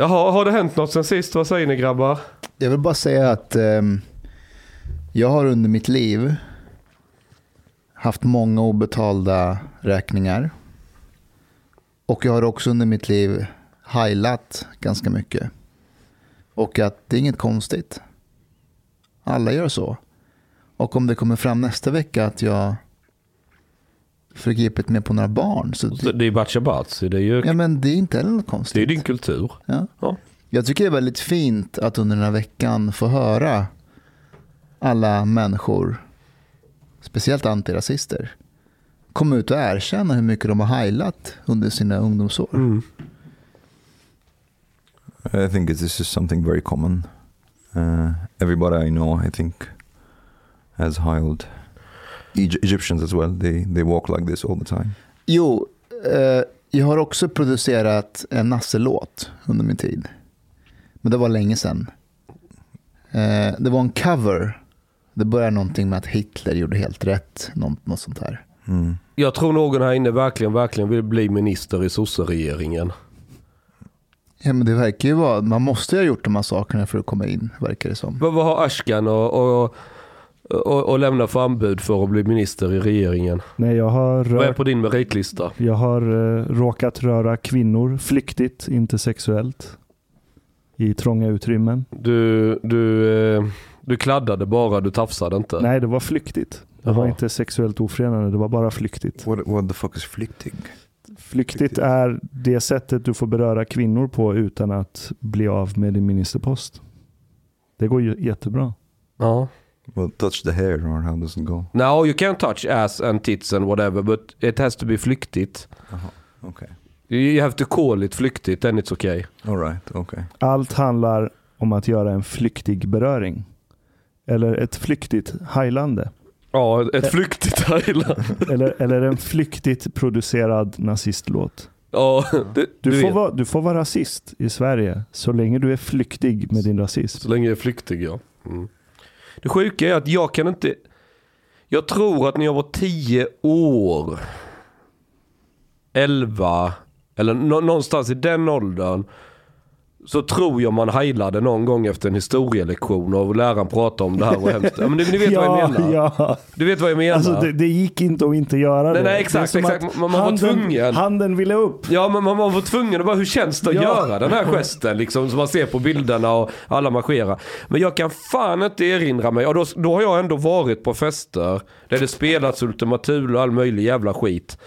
Jaha, har det hänt något sen sist? Vad säger ni grabbar? Jag vill bara säga att eh, jag har under mitt liv haft många obetalda räkningar. Och jag har också under mitt liv heilat ganska mycket. Och att det är inget konstigt. Alla gör så. Och om det kommer fram nästa vecka att jag förgripit mig på några barn. Så Det är ju Bachabat, det är ju ja, men det är inte heller något konstigt. det är din kultur. Ja. Ja. Jag tycker det är väldigt fint att under den här veckan få höra alla människor, speciellt antirasister, komma ut och erkänna hur mycket de har heilat under sina ungdomsår. Mm. I think this is something very common. Uh, everybody I know, I think, has heiled. Egy- Egyptians as well. They they walk like this all the time. Jo, eh, jag har också producerat en Nasse-låt under min tid. Men det var länge sedan. Eh, det var en cover. Det började någonting med att Hitler gjorde helt rätt. Något, något sånt här. Mm. Jag tror någon här inne verkligen, verkligen vill bli minister i sosseregeringen. Ja, men det verkar ju vara, man måste ju ha gjort de här sakerna för att komma in, verkar det som. Vad, vad har Ashkan och, och, och, och lämna för anbud för att bli minister i regeringen? Nej, jag har, Vad är rört, på din meritlista? jag har eh, råkat röra kvinnor flyktigt, inte sexuellt. I trånga utrymmen. Du, du, eh, du kladdade bara, du tafsade inte. Nej, det var flyktigt. Det var Jaha. inte sexuellt ofredande, det var bara flyktigt. What what the fuck is flyktig? Flyktigt är det sättet du får beröra kvinnor på utan att bli av med din ministerpost. Det går ju jättebra. Ja. Well, touch the hair or how does it go? No, you can touch ass and tits and whatever, but it has to be flyktigt. Okay. You have to call it flyktigt, then it's okay. All right. Okay. Allt handlar om att göra en flyktig beröring. Eller ett flyktigt heilande. Ja, ett flyktigt Thailand. Eller, eller en flyktigt producerad nazistlåt. Ja, det, Du, du, får vara, du får vara rasist i Sverige så länge du är flyktig med din rasism. Så länge jag är flyktig ja. Mm. Det sjuka är att jag kan inte... Jag tror att när jag var 10 år, 11 eller någonstans i den åldern. Så tror jag man heilade någon gång efter en historielektion och läraren pratade om det här och hemskt. Ja, men ni, ni vet vad jag menar. ja. Du vet vad jag menar. Alltså det, det gick inte att inte göra Nej, det. nej, Det exakt, som exakt. Man- man var handen, tvungen. Handen ville upp. Ja men man man var tvungen att bara, hur känns det att Ja. göra den här gesten liksom som man ser på bilderna och alla marscherar. Men jag kan fan inte erinra mig, och då, då har jag ändå varit på fester där det spelats Ultima Thule och all möjlig jävla skit.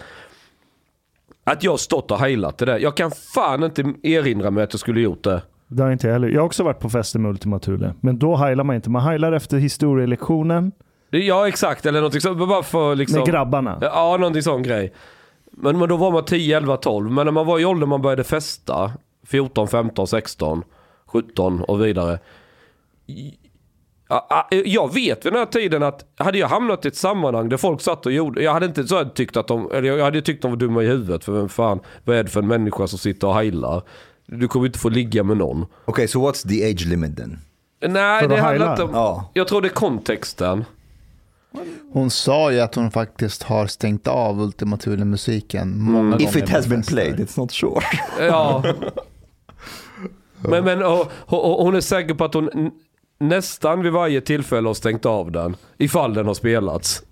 Att jag stått och heilat det där. Jag kan fan inte erinra mig att jag skulle gjort det. Det har inte jag heller. Jag har också varit på fester med Ultima Thule. Men då heilar man inte. Man heilar efter historielektionen Ja exakt, eller någonting sånt. Bara för liksom... med grabbarna. Ja, någonting sån grej. Men, men då var man 10, 11, 12. Men när man var i åldern man började festa, 14, 15, 16, 17 och vidare. Ja, ja, Jag vet vid den här tiden att hade jag hamnat i ett sammanhang där folk satt och gjorde, jag hade inte så tyckt att de, eller jag hade tyckt de var dumma i huvudet för vem fan, vad är det för en människa som sitter och heilar? Du kommer inte få ligga med någon. Okay, so what's the age limit then? Nej, För det handlar inte om, Ja. jag tror det är kontexten. Hon sa ju att hon faktiskt har stängt av Ultima Thule-musiken många gånger. If it has been played, it's not sure. Ja. Men, men och, och, och hon är säker på att hon nästan vid varje tillfälle har stängt av den. Ifall den har spelats.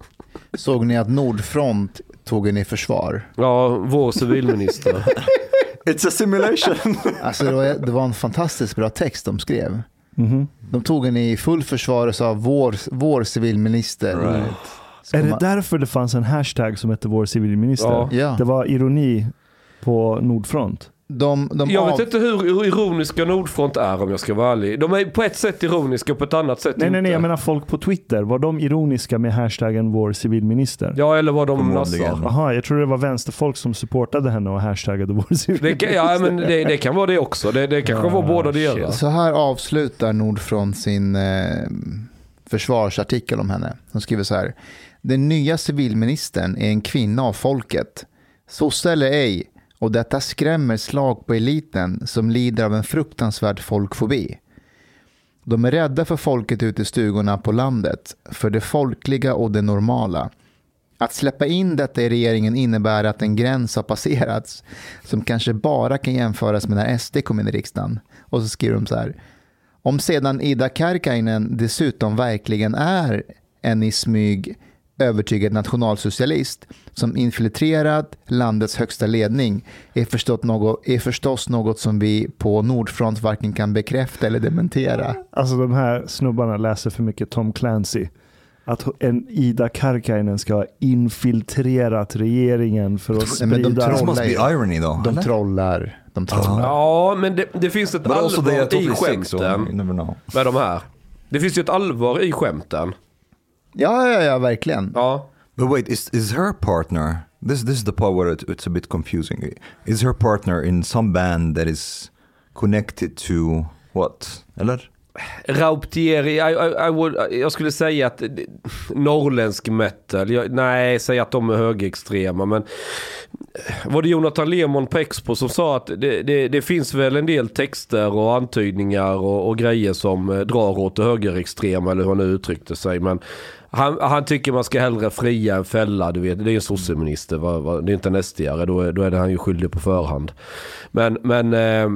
Såg ni att Nordfront tog en i försvar? Ja, vår civilminister. It's a simulation. Alltså det var, det var en fantastiskt bra text de skrev. Mhm. De tog en i full försvar och sa vår, vår civilminister. Right. Är det man- därför det fanns en hashtag som hette vår civilminister? Ja. Ja. Det var ironi på Nordfront. De, de Jag av- vet inte hur ironiska Nordfront är om jag ska vara ärlig. De är på ett sätt ironiska och på ett annat sätt Nej, inte. nej, nej, jag menar folk på Twitter. Var de ironiska med hashtaggen vår civilminister? Ja, eller vad de nassar. Jaha, jag tror det var vänsterfolk som supportade henne och hashtagade vår Det civilminister. kan, ja, men det, det kan vara det också. Det, det kanske var Ah, båda delarna. shit. Så här avslutar Nordfront sin eh, försvarsartikel om henne. De skriver så här. Den nya civilministern är en kvinna av folket. Sosse eller ej. Och detta skrämmer slag på eliten som lider av en fruktansvärd folkfobi. De är rädda för folket ute i stugorna på landet, för det folkliga och det normala. Att släppa in detta i regeringen innebär att en gräns har passerats som kanske bara kan jämföras med när SD kom in i riksdagen. Och så skriver de så här. Om sedan Ida Karkainen dessutom verkligen är en i smyg övertygad nationalsocialist som infiltrerat landets högsta ledning är, förstått något, är förstås något som vi på Nordfront varken kan bekräfta eller dementera. Alltså de här snubbarna läser för mycket Tom Clancy. Att en Ida Karkainen ska ha infiltrerat regeringen för att Nej, men de sprida... Trollar irony though. De trollar. De trollar. Ja, men det, det finns ett allvar i skämten med de här. Det finns ju ett allvar i skämten. Ja, ja, ja, verkligen. Ja. But wait, is is her partner? This this is the part where it, it's a bit confusing. Is her partner in some band that is connected to what? Eller? Rauptieri, I, I, I would, jag skulle säga att norrländsk metal, jag, nej säg att de är högerextrema men var det Jonathan Lemon på Expo som sa att det, det, det finns väl en del texter och antydningar och, och grejer som eh, drar åt det högerextrema eller hur han nu uttryckte sig men han, han tycker man ska hellre fria än fälla, du vet. Det är en sosseminister, det är inte en SD-are, då, är- då är det han ju skyldig på förhand. Men, men eh,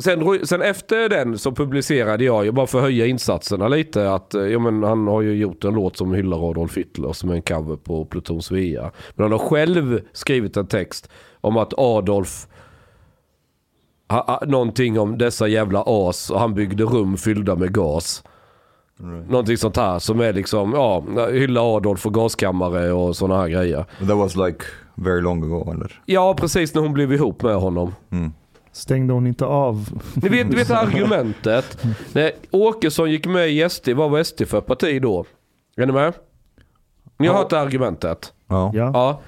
sen, sen efter den så publicerade jag, ju bara för att höja insatserna lite, att eh, ja, men han har ju gjort en låt som hyllar Adolf Hitler som är en cover på Pluton Svea. Men han har själv skrivit en text om att Adolf ha, ha, någonting om dessa jävla as och han byggde rum fyllda med gas. Någonting sånt här som är liksom, ja, hylla Adolf och gaskammare och sådana här grejer. That was like very long ago, eller? Ja, precis när hon blev ihop med honom. Stängde hon inte av? Ni vet, ni vet argumentet. När Åkesson gick med i SD, vad var SD för parti då? Är ni med? Ni har hört det argumentet? Ja. Ja. Ja.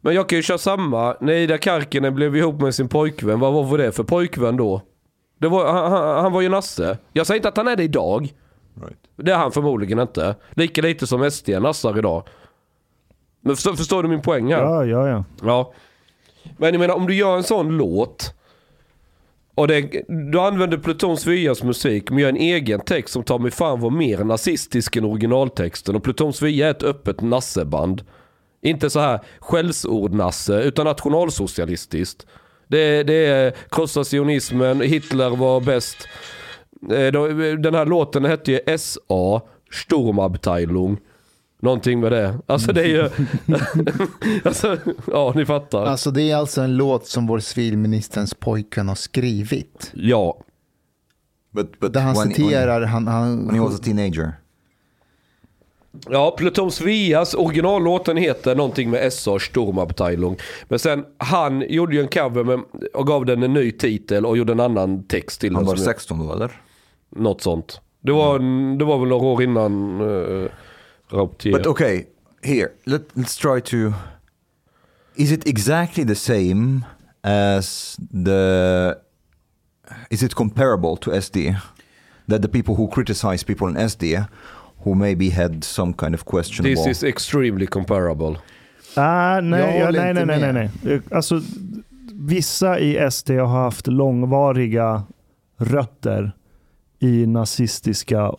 Men jag kan ju köra samma. När Ida Karkinen blev ihop med sin pojkvän, vad var det för pojkvän då? Det var, han, han, han var ju nasse. Jag säger inte att han är det idag. Right. Det är han förmodligen inte. Lika lite som SD nassar idag. Men förstår, förstår du min poäng här? Ja, ja, ja. Ja. Men jag menar om du gör en sån låt. Och det, du använder Pluton Svias musik men gör en egen text som tar mig fan var mer nazistisk än originaltexten. Och Pluton Svia är ett öppet nasseband. Inte så här skällsord-nasse utan nationalsocialistiskt. Det, det är krossa sionismen, Hitler var bäst. Eh, Den här låten hette ju SA, Sturmabteilung. Någonting med det. Alltså det är ju... alltså, ja, ni fattar. Alltså det är alltså en låt som vår civilministerns pojkvän har skrivit. Ja. But, but Där han when, when, citerar, han, han, when he was a teenager. Ja, Pluton Svias originallåten heter någonting med SA Sturmabteilung. Men sen, han gjorde ju en cover med, och gav den en ny titel och gjorde en annan text till Han den. var som- 16 då, eller? Något sånt. Det var, det var väl några år innan uh, Rauptier. But okay, here, let, let's try to is it exactly the same as the? Is it comparable to SD? That the people who criticize people in SD, who maybe had some kind of questionable. This is extremely comparable. Ah, nej, ja, nej, nej, nej, nej, nej. Alltså, vissa i SD har haft långvariga rötter i nazistiska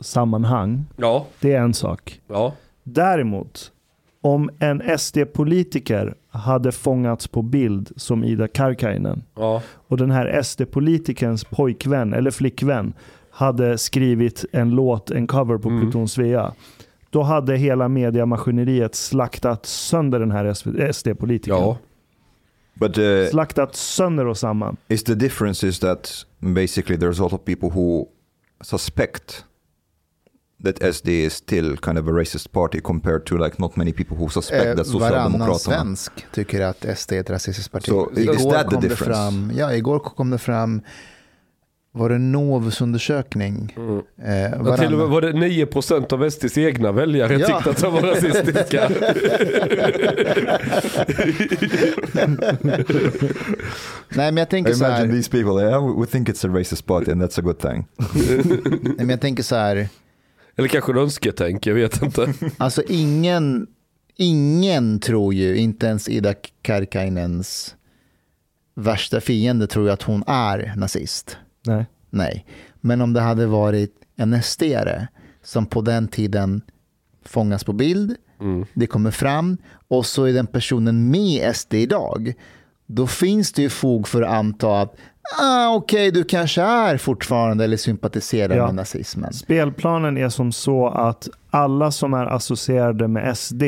sammanhang. Ja, Det är en sak. ja. Däremot, om en SD-politiker hade fångats på bild som Ida Karkainen ja. och den här SD-politikerns pojkvän eller flickvän hade skrivit en låt, en cover på Mm. Pluton Svea. Då hade hela mediamaskineriet slaktat sönder den här SD-politikern. ja. But uh, Slaktat sönder och samman. is the difference is that basically there's a lot of people who suspect that SD is still kind of a racist party compared to like not many people who suspect Eh, that varannan Socialdemokraterna. svensk tycker att SD är ett rasistiskt parti. So, is that the kom det difference? fram, ja, igår kom det fram, var det Novus undersökning? Eh, Ja, till och med var det 9% av SDs egna väljare Ja. tyckte att de var rasistiska. Nej men jag tänker I så imagine här, these people, yeah, we- think it's a racist party and that's a good thing. nej, men jag tänker så här, Eller kanske en önsketänk, jag vet inte. alltså ingen, ingen tror ju, inte ens Ida Karkainens värsta fiende tror ju att hon är nazist. Nej. Nej, men om det hade varit en sd som på den tiden fångas på bild, det kommer fram och så är den personen med SD idag, då finns det ju fog för att anta att ah, okej, du kanske är fortfarande eller sympatiserar Ja. med nazismen. Spelplanen är som så att alla som är associerade med SD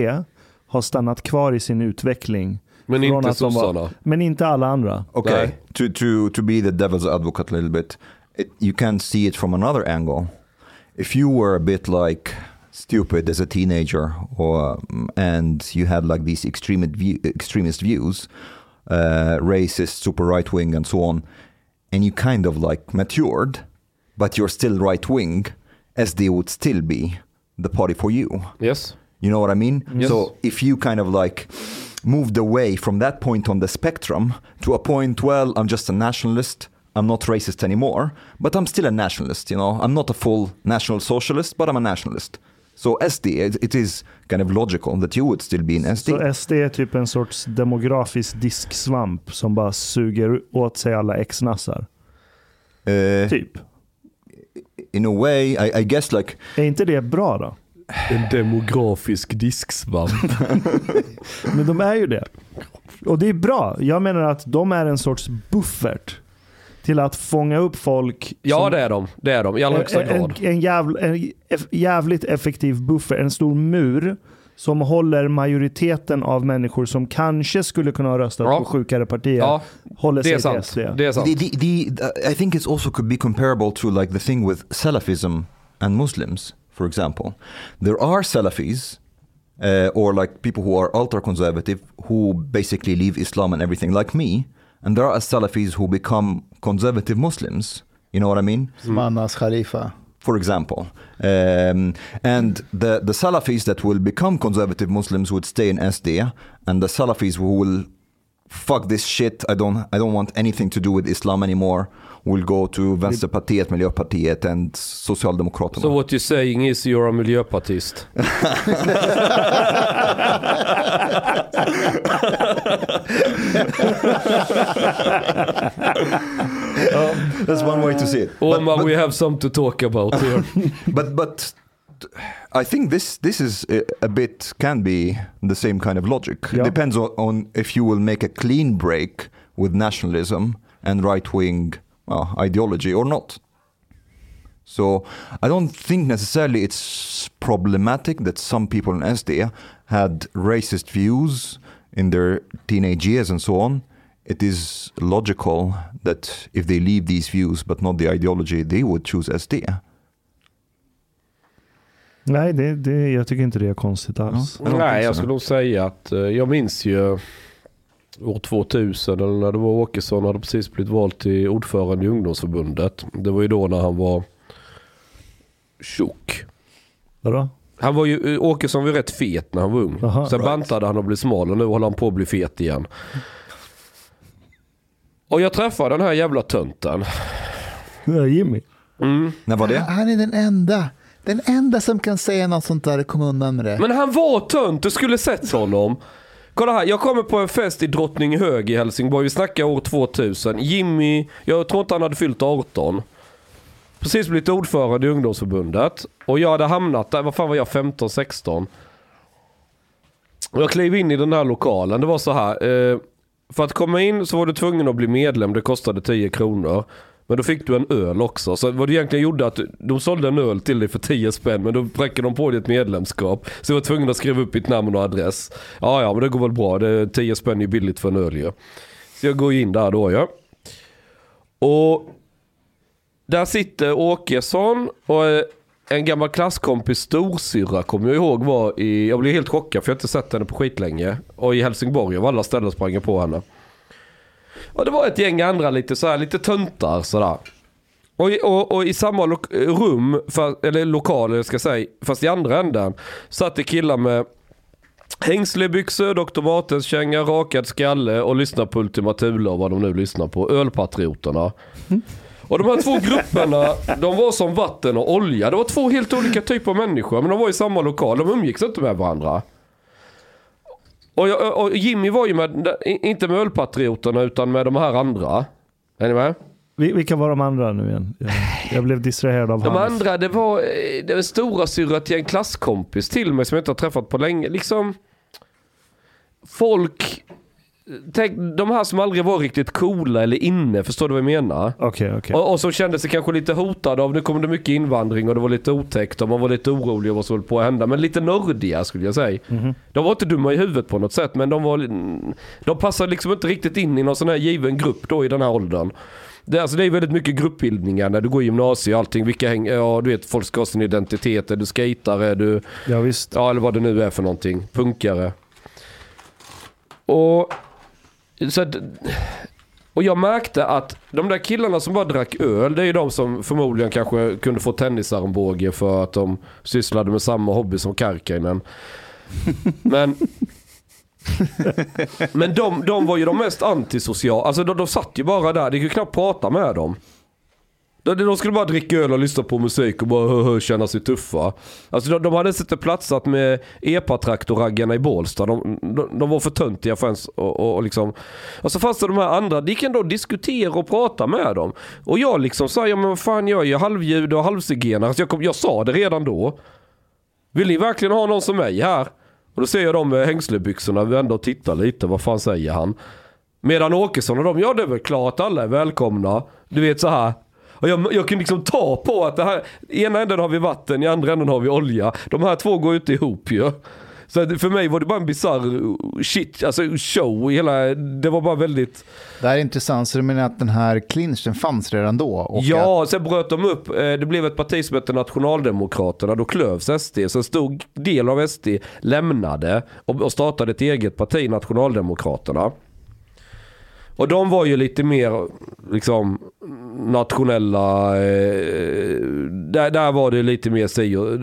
har stannat kvar i sin utveckling. Men Från inte de var- sossarna. Men inte alla andra. Okay, Nej. to, to, to be the devil's advocate a little bit, it, you can see it from another angle. If you were a bit like stupid as a teenager or, um, and you had like these extremist, view, extremist views, uh, racist, super right wing, and so on, and you kind of like matured, but you're still right wing, SD would still be the party for you. Yes. You know what I mean? Yes. So if you kind of like moved away from that point on the spectrum to a point, well, I'm just a nationalist. I'm not racist anymore, but I'm still a nationalist. You know, I'm not a full national socialist, but I'm a nationalist. So SD, it, it is kind of logical that you would still be in SD. Så SD är typ en sorts demografisk disksvamp som bara suger åt sig alla ex-nassar. Uh, Typ. in a way, I, I guess like Är inte det bra då? En demografisk disksvamp. Men de är ju det. Och det är bra. Jag menar att de är en sorts buffert till att fånga upp folk. Ja som- det är de. Det är de i allra högsta en, grad. en, en, jävl, en jävligt effektiv buffer, en stor mur som håller majoriteten av människor som kanske skulle kunna ha röstat Ja. på sjukare partier, Ja, håller det sig är till sant. SD. Det är sant. The, the, the, I think it's also could be comparable to like the thing with Salafism and Muslims, for example. There are Salafis uh, or like people who are ultra conservative who basically leave Islam and everything, like me. And there are Salafis who become conservative Muslims. You know what I mean? Anas Khalifa. for example. Um, and the, the Salafis that will become conservative Muslims would stay in SD, and the Salafis who will fuck this shit, I don't, I don't want anything to do with Islam anymore, will go to Vänsterpartiet, Miljöpartiet and Socialdemokraterna. So what you're saying is you're a miljöpartist. That's one way to see it. But- Omar, but- we have some to talk about here. but but I think this this is a, a bit can be the same kind of logic. Yeah. Depends on, on if you will make a clean break with nationalism and right wing uh, ideology or not. So I don't think necessarily it's problematic that some people in SD had racist views in their teenage years and so on. It is logical that if they leave these views but not the ideology, they would choose SD. Nej, det, det, jag tycker inte det är konstigt alls. Don't Nej, jag skulle nog säga att eh, jag minns ju år 2000 eller när det var Åkesson hade precis blivit vald till ordförande i ungdomsförbundet. Det var ju då när han var tjock. Vadå? Han var ju, Åkesson var ju rätt fet när han var ung. Aha, Sen right. bantade han och blev smal och nu håller han på att bli fet igen. Och jag träffade den här jävla tönten. Det är Jimmy. När var det? Han är den enda. Den enda som kan säga något sånt där och komma undan med det. Men han var tönt, du skulle sett honom. Kolla här, jag kommer på en fest i Drottninghög i Helsingborg. Vi snackar år 2000. Jimmy, jag tror inte han hade fyllt 18. Precis blivit ordförande i ungdomsförbundet. Och jag hade hamnat där, vad fan var jag, 15-16? Och jag klev in i den här lokalen. Det var så här. Eh, för att komma in så var du tvungen att bli medlem. Det kostade 10 kronor. Men då fick du en öl också. Så vad det egentligen gjorde att de sålde en öl till dig för 10 spänn. Men då präcker de på ditt medlemskap. Så jag var tvungen att skriva upp ditt namn och adress. Ja, ja, men det går väl bra. Det är 10 spänn är ju billigt för en öl ju. Så jag går in där då ja. Och där sitter Åkesson och eh, en gammal klasskompis storsyrra kommer jag ihåg var i, jag blev helt chockad för jag har inte sett henne på skitlänge. Och i Helsingborg av alla ställen sprang jag på henne. Och det var ett gäng andra lite så här, lite töntar sådär. Och, i- och, och i samma lo- rum, för, eller lokal jag ska säga, fast i andra änden, satt det killar med hängslebyxor, Dr. Martens känga, rakad skalle och lyssnar på Ultima Thule och vad de nu lyssnar på. Ölpatrioterna. Och de här två grupperna, de var som vatten och olja. Det var två helt olika typer av människor, men de var i samma lokal. De umgicks inte med varandra. Och, jag, och Jimmy var ju med, inte med ölpatrioterna utan med de här andra. Är ni med? Vi- Vilka var de andra nu igen? Jag, blev distraherad av De hans. andra, det var, eh, det var stora syrra till en klasskompis till mig som jag inte har träffat på länge. Liksom, folk, tänk de här som aldrig var riktigt coola eller inne, förstår du vad jag menar? Okej, okej. Och, och som kände sig kanske lite hotade av, nu kommer det mycket invandring och det var lite otäckt och man var lite orolig över vad som höll på att hända. Men lite nördiga skulle jag säga. De var inte dumma i huvudet på något sätt men de var, de passade liksom inte riktigt in i någon sån här given grupp då i den här åldern. Det, alltså det är väldigt mycket gruppbildningar när du går i gymnasiet och allting. Vilka häng, ja du vet folk ska ha sin identitet. Är du skatare? Är du Ja, visst. Ja, eller vad det nu är för någonting. Punkare. Och, så att, och jag märkte att de där killarna som bara drack öl, det är ju de som förmodligen kanske kunde få tennisarmbåge för att de sysslade med samma hobby som Karkainen. Men, men de, de var ju de mest antisociala. Alltså de, de satt ju bara där, det gick ju knappt prata med dem. De, skulle bara dricka öl och lyssna på musik och bara hö, hö, känna sig tuffa. Alltså de, de hade inte platsat med epatraktorraggarna i Bålsta. De, de, de var för töntiga för ens och, och, och liksom. Och så fanns det de här andra, de gick ändå diskutera och prata med dem. Och jag liksom sa, ja men vad fan jag är ju halvjude och halvzigenare. Alltså jag, kom, jag sa det redan då. Vill ni verkligen ha någon som mig här? Och då ser jag dem med hängslebyxorna vända och titta lite, vad fan säger han? Medan Åkesson och de, ja det är väl klart alla är välkomna. Du vet så här. Och jag, jag kan liksom ta på att det här, i ena änden har vi vatten, i andra änden har vi olja. De här två går inte ihop ju. Så att för mig var det bara en bizarr shit, alltså show. Hela, det var bara väldigt... Det här är intressant, så du menar att den här clinchen fanns redan då? Och att, Ja, sen bröt de upp. eh, Det blev ett parti som hette Nationaldemokraterna. Då klövs SD. Så en stor del av SD lämnade och startade ett eget parti, Nationaldemokraterna. Och de var ju lite mer liksom nationella, eh, där, där var det lite mer si och-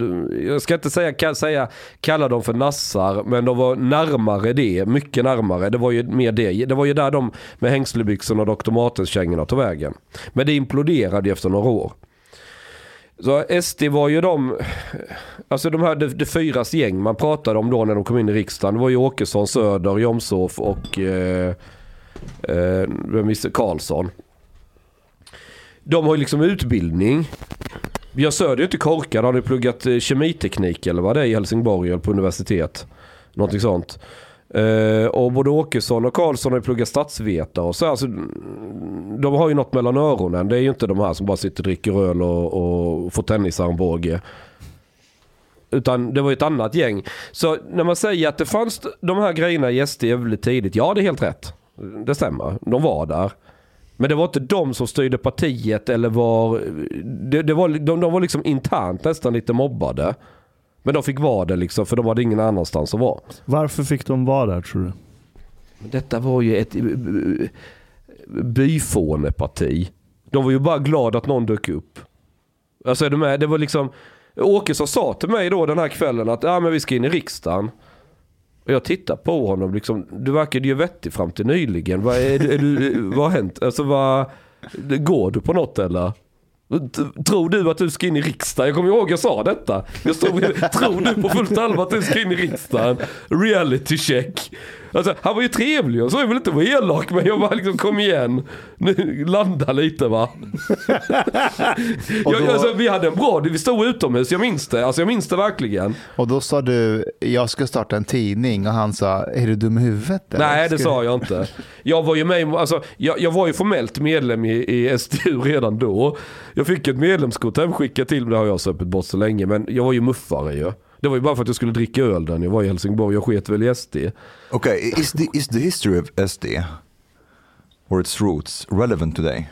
Jag ska inte säga, kan säga, kalla dem för nassar, men de var närmare det, mycket närmare. Det var ju mer det. Det var ju där de med hängslebyxorna och Dr. Martens-kängorna tog vägen. Men det imploderade ju efter några år. Så SD var ju de, alltså de här de, de fyras gäng man pratade om då när de kom in i riksdagen. Det var ju Åkesson, Söder, Jomshof och eh, Eh, med vem visste, Karlsson. De har ju liksom utbildning. Björn Söder är ju inte korkad. Han har ju pluggat eh, kemiteknik eller vad det är i Helsingborg eller på universitet. Någonting sånt. Eh, och både Åkesson och Karlsson har ju pluggat statsvetare och så. Alltså, de har ju något mellan öronen. Det är ju inte de här som bara sitter och dricker öl och, och får tennisarmbåge. Utan det var ju ett annat gäng. Så när man säger att det fanns de här grejerna i SD jävligt tidigt. Ja, det är helt rätt. Det stämmer. De var där. Men det var inte de som styrde partiet eller var... Det, det var de, de var liksom internt nästan lite mobbade. Men de fick vara det liksom för de hade ingen annanstans att vara. Varför fick de vara där tror du? Detta var ju ett eh, byfåneparti. De var ju bara glada att någon dök upp. Alltså är du med? Det var liksom Åkesson sa till mig då den här kvällen att ja, men vi ska in i riksdagen. Och jag tittar på honom, liksom, du verkade ju vettig fram till nyligen. Vad, är, är du, vad har hänt? Alltså, vad, går du på något eller? Tror du att du ska in i riksdagen? Jag kommer ihåg jag sa detta. Jag stod, tror du på fullt allvar att du ska in i riksdagen? Reality check. Alltså, han var ju trevlig och så, jag vill inte vara elak men jag bara liksom kom igen. Nu, landa lite va. jag, alltså, vi hade en bra, vi stod utomhus, jag minns det. Alltså jag minns det verkligen. Och då sa du, jag ska starta en tidning och han sa, är du dum i huvudet? eller? Nej det sa jag inte. Jag var ju med, alltså, jag, jag var ju formellt medlem i, i SDU redan då. Jag fick ett medlemskort hemskickat till mig, det har jag söpt bort så länge. Men jag var ju muffare ju. Det var ju bara för att jag skulle dricka öl där när jag var i Helsingborg. Jag sket väl i SD. Okay, is the is the history of SD or its roots relevant today?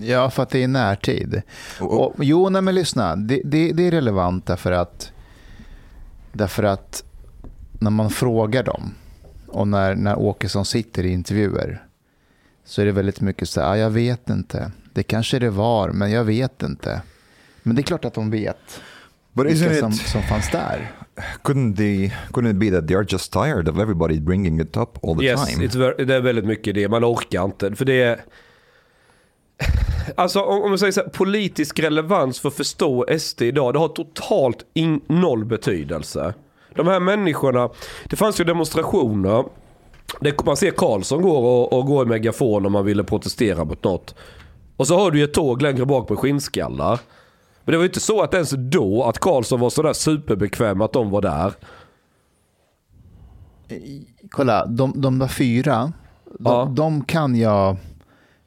Ja, för att det är närtid. Och- Och, jo, nej, men lyssna. Det, det, det är relevant därför att, därför att när man frågar dem och när, när Åkesson sitter i intervjuer så är det väldigt mycket så här, "Ah, jag vet inte. Det kanske det var, men jag vet inte. Men det är klart att de vet But isn't som, it som fanns där. couldn't the couldn't it be that they are just tired of everybody bringing it up all the Yes, time? very, det är väldigt mycket det. Man orkar inte. För det är... Alltså om om man säger så här, politisk relevans för att förstå SD idag, det har totalt in, noll betydelse. De här människorna, det fanns ju demonstrationer. Det, man ser Karlsson går och, och går i megafon om man ville protestera mot något. Och så har du ju ett tåg längre bak med skinnskallar. Men det var ju inte så att ens då att Karlsson var sådär superbekväm att de var där. Kolla, de, de där fyra, de, Ja. de kan jag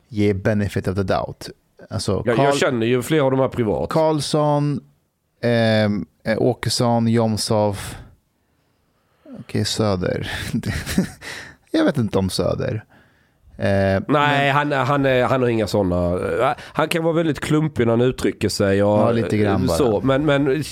ge benefit of the doubt. Alltså, Jag, Carl- jag känner ju flera av de här privat. Karlsson, ehm, eh, Åkesson, Jomshof. Okej, Söder. jag vet inte om Söder. Eh, Nej, han, han, är, han har inga sådana. Han kan vara väldigt klumpig när han uttrycker sig. Och, Ja, lite grann bara. Så, men, men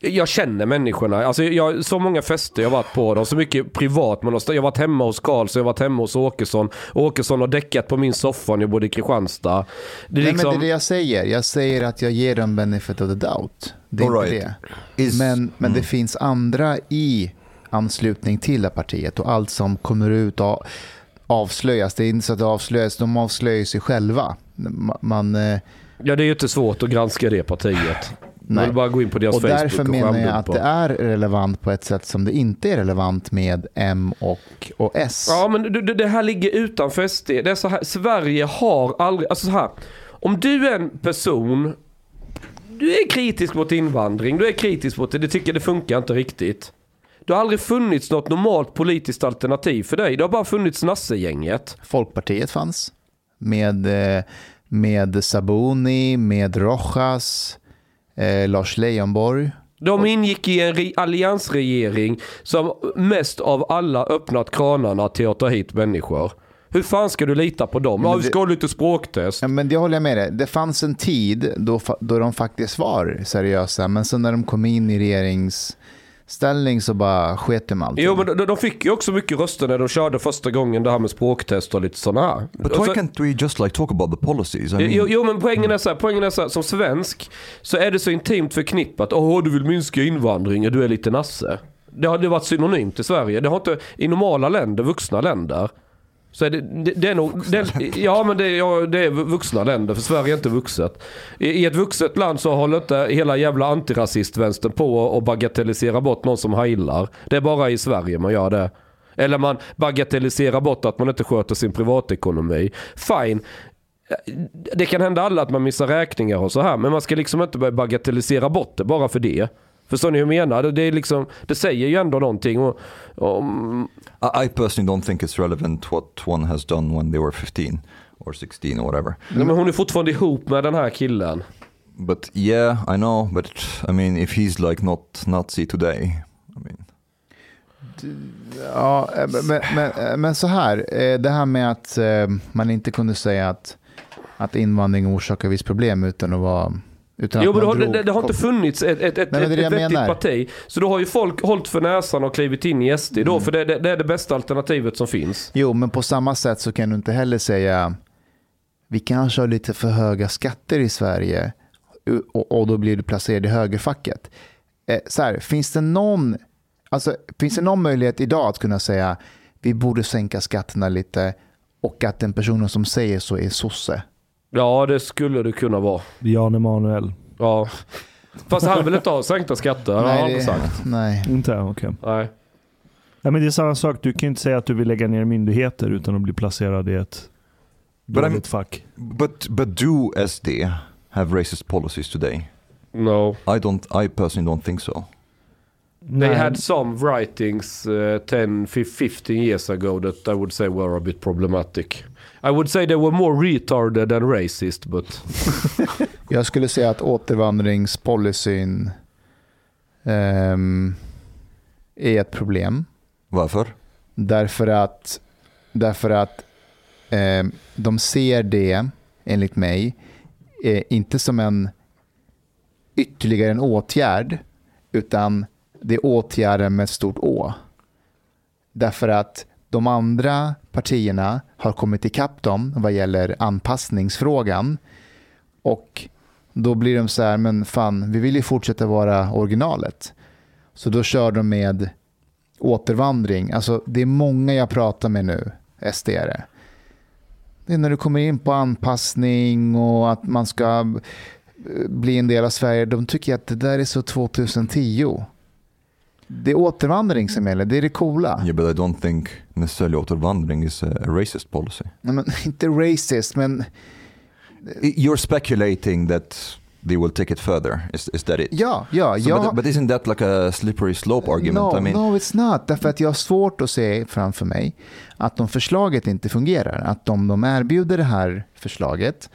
jag känner människorna. Alltså, jag, så många fester jag varit på. dem, så mycket privat. Men jag har varit hemma hos Karlsson, jag har varit hemma hos Åkesson. Åkesson har däckat på min soffa när jag bodde i Kristianstad. Det är Nej, liksom, men det är det jag säger. Jag säger att jag ger dem benefit of the doubt. Det är All inte right. det. Is- Men, men det finns andra i anslutning till det partiet och allt som kommer ut och avslöjas. Det är inte så att det avslöjas, de avslöjar sig själva. Ma- Man, eh, ja, det är ju inte svårt att granska det partiet. Nej. bara gå in på deras och Facebook därför och menar jag att skärmdumpa. det är relevant på ett sätt som det inte är relevant med M och, och S. Ja men det, det- här ligger utanför SD. Det är så här, Sverige har aldrig, alltså så här. Om du är en person, du är kritisk mot invandring, du är kritisk mot det, det tycker det funkar inte riktigt. Det har aldrig funnits något normalt politiskt alternativ för dig. Det har bara funnits Nasse-gänget. Folkpartiet fanns med, eh, med Sabuni, med Rojas, eh, Lars Leijonborg. De ingick i en re- alliansregering som mest av alla öppnat kranarna till att ta hit människor. Hur fan ska du lita på dem? Ja, vi ska ha lite språktest. Ja, men det håller jag med dig. Det fanns en tid då, då de faktiskt var seriösa, men sen när de kom in i regeringsställning så bara sket de allt. Jo men de, de fick ju också mycket röster när de körde första gången det här med språktest och lite sådana här. But why så- can't we just like talk about the policies? I mean, Jo, jo men poängen är så här, poängen är så här, som svensk så är det så intimt förknippat. Åh du vill minska invandringen, du är lite nasse. Det har det varit synonymt i Sverige. Det har inte, i normala länder, vuxna länder. Så är det, det, det är nog, det, ja men det, ja, det är vuxna länder för Sverige är inte vuxet. I, I ett vuxet land så håller inte hela jävla antirasistvänstern på att bagatellisera bort någon som heilar. Det är bara i Sverige man gör det. Eller man bagatelliserar bort att man inte sköter sin privatekonomi. Fine. Det kan hända alla att man missar räkningar och så här. Men man ska liksom inte börja bagatellisera bort det bara för det. Förstår ni hur jag menar? Det, är liksom, det säger ju ändå någonting. Och, och, I, I personally don't think it's relevant what one has done when they were 15 or 16 or whatever. Nej, men hon är fortfarande ihop med den här killen. But yeah, I know. But I mean, if he's like not Nazi today, I mean, Ja, eh, men, men, men så här, eh, det här med att eh, man inte kunde säga att, att invandring orsakar visst problem utan att vara... Utan Jo men det drog det, det har inte funnits ett, ett, ett, Nej, ett jag vettigt menar. parti. Så då har ju folk hållit för näsan och klivit in i SD Mm. då. För det, det, det är det bästa alternativet som finns. Jo, men på samma sätt så kan du inte heller säga vi kanske har lite för höga skatter i Sverige. och, och då blir du placerad i högerfacket. Eh, så här, finns, det någon, alltså, finns det någon möjlighet idag att kunna säga vi borde sänka skatterna lite och att den personen som säger så är sosse? Ja, det skulle det kunna vara. Jan Emanuel. Ja. Fast han vill inte ha sänkta skatter, har han sagt. nej. Inte? Okej. Nej. Ja, men det är samma sak. Du kan ju inte säga att du vill lägga ner myndigheter utan att bli placerad i ett dåligt fack. But but do SD have racist policies today? No. I don't. I personally don't think so. They Nej. had some writings uh, 10, 15 years ago that I would say were a bit problematic. I would say they were more retarded than racist, but Jag skulle säga att återvandringspolicyn ehm, är ett problem. Varför? Därför att, därför att eh, de ser det, enligt mig, eh, inte som en ytterligare en åtgärd, utan det är åtgärden med ett stort Å. Därför att de andra partierna har kommit ikapp dem vad gäller anpassningsfrågan. Och då blir de så här, men fan, vi vill ju fortsätta vara originalet. Så då kör de med återvandring. Alltså, det är många jag pratar med nu, sd Det är när du kommer in på anpassning och att man ska eh, bli en del av Sverige. De tycker att det där är så 2010. Det är återvandring som gäller, det är det coola. Yeah, but I don't think necessarily återvandring is a, racist policy. Nej, men, inte racist, men You're speculating that they will take it further. Is, is that it? ja, ja. So, jag, but, but isn't that like a slippery slope argument? No, I mean, no it's not. Därför att jag har svårt att se framför mig att om förslaget inte fungerar, att om de erbjuder det här förslaget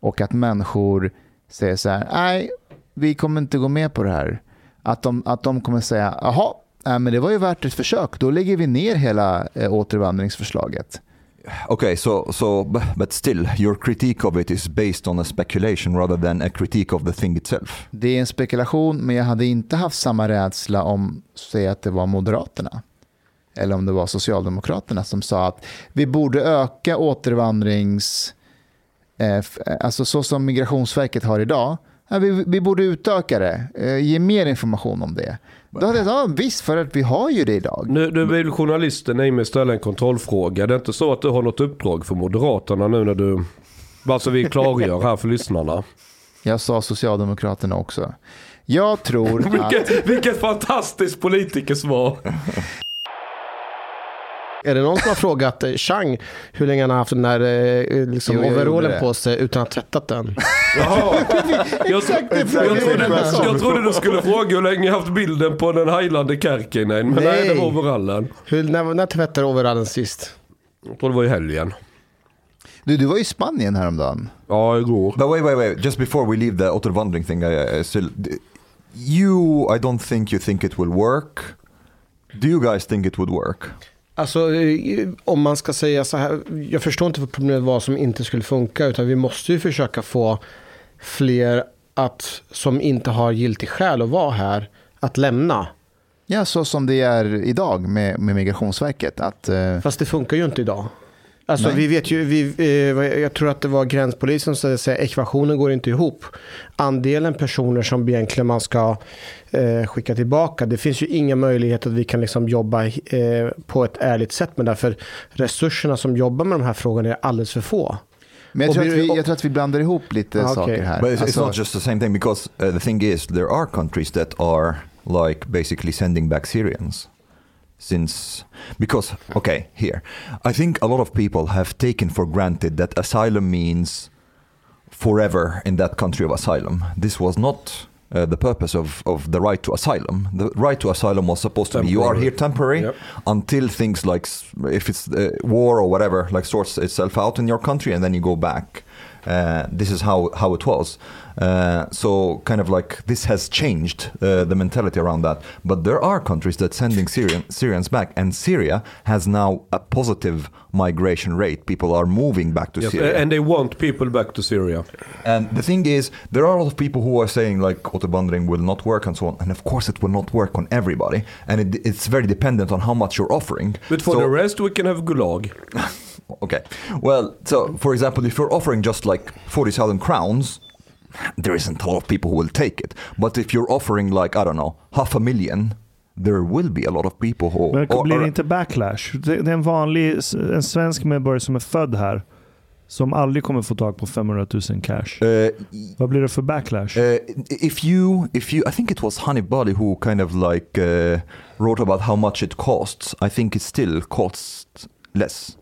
och att människor säger så här, nej, vi kommer inte gå med på det här. Att de, att de kommer säga, jaha, nej, men det var ju värt ett försök, då lägger vi ner hela eh, återvandringsförslaget. okay, so so bu- but still, your critique of it is based on a speculation rather than a critique of the thing itself. Det är en spekulation, men jag hade inte haft samma rädsla om, säg att det var Moderaterna. Eller om det var Socialdemokraterna som sa att vi borde öka återvandrings... Eh, f- alltså så som Migrationsverket har idag. Ja, vi, vi borde utöka det, eh, ge mer information om det. Då hade jag sagt, ja, visst, för att vi har ju det idag. nu, nu vill journalisten i mig ställa en kontrollfråga. Det är inte så att du har något uppdrag för Moderaterna nu när du... Bara så vi klargör här för lyssnarna. Jag sa Socialdemokraterna också. Jag tror att... Vilket, vilket fantastiskt politikersvar. Är det någon som har frågat eh, Chang hur länge han har haft den där eh, liksom Jo, overallen på sig utan att ha tvättat den? Jaha. Jag, trodde, jag trodde du skulle fråga hur länge jag haft bilden på den heilande Kärkinen. Men nej, det var overallen. Hur, när, när tvättade du overallen sist? Jag tror det var i helgen. Du, du var i Spanien häromdagen. Ja, igår. But wait, wait, wait. Just before we leave the återvandring thing, I, I still, you, I don't think you think it will work. Do you guys think it would work? Alltså eh, om man ska säga så här, jag förstår inte vad problemet var som inte skulle funka, utan vi måste ju försöka få fler att, som inte har giltig skäl att vara här, att lämna. Ja, så som det är idag med, med Migrationsverket. Att, eh, Fast det funkar ju inte idag. Alltså Nej. vi vet ju, vi, eh, jag tror att det var gränspolisen som säger ekvationen går inte ihop. Andelen personer som egentligen man ska eh, skicka tillbaka, det finns ju inga möjligheter att vi kan liksom jobba eh, på ett ärligt sätt med därför resurserna som jobbar med de här frågorna är alldeles för få. men jag tror, att vi- jag tror att vi blandar ihop lite Ah, okej. saker här. But it's, it's Alltså- not just the same thing because uh, the thing is, there are countries that are like basically sending back Syrians. Since, because, okay, here, I think a lot of people have taken for granted that asylum means forever in that country of asylum. This was not uh, the purpose of, of the right to asylum. The right to asylum was supposed to be you are here temporary Yep. until things like if it's uh, war or whatever like sorts itself out in your country and then you go back. Uh, this is how, how it was. Uh, so kind of like this has changed uh, the mentality around that. But there are countries that sending Syrian, Syrians back, and Syria has now a positive migration rate. People are moving back to Yes, Syria. and they want people back to Syria. And the thing is, there are a lot of people who are saying like autobundling will not work and so on. And of course, it will not work on everybody, and it, it's very dependent on how much you're offering. But for So- the rest we can have Gulag. okay, well, so for example, if you're offering just like forty thousand crowns, there isn't a lot of people who will take it. But if you're offering like, I don't know, half a million, there will be a lot of people who... Men or- blir det inte backlash? Det det är en vanlig, en svensk medborgare som är född här, som aldrig kommer få tag på 500 000 cash. Uh, Vad blir det för backlash? Uh, if you, if you, I think it was Bali who kind of like uh, wrote about how much it costs. I think it still costs less.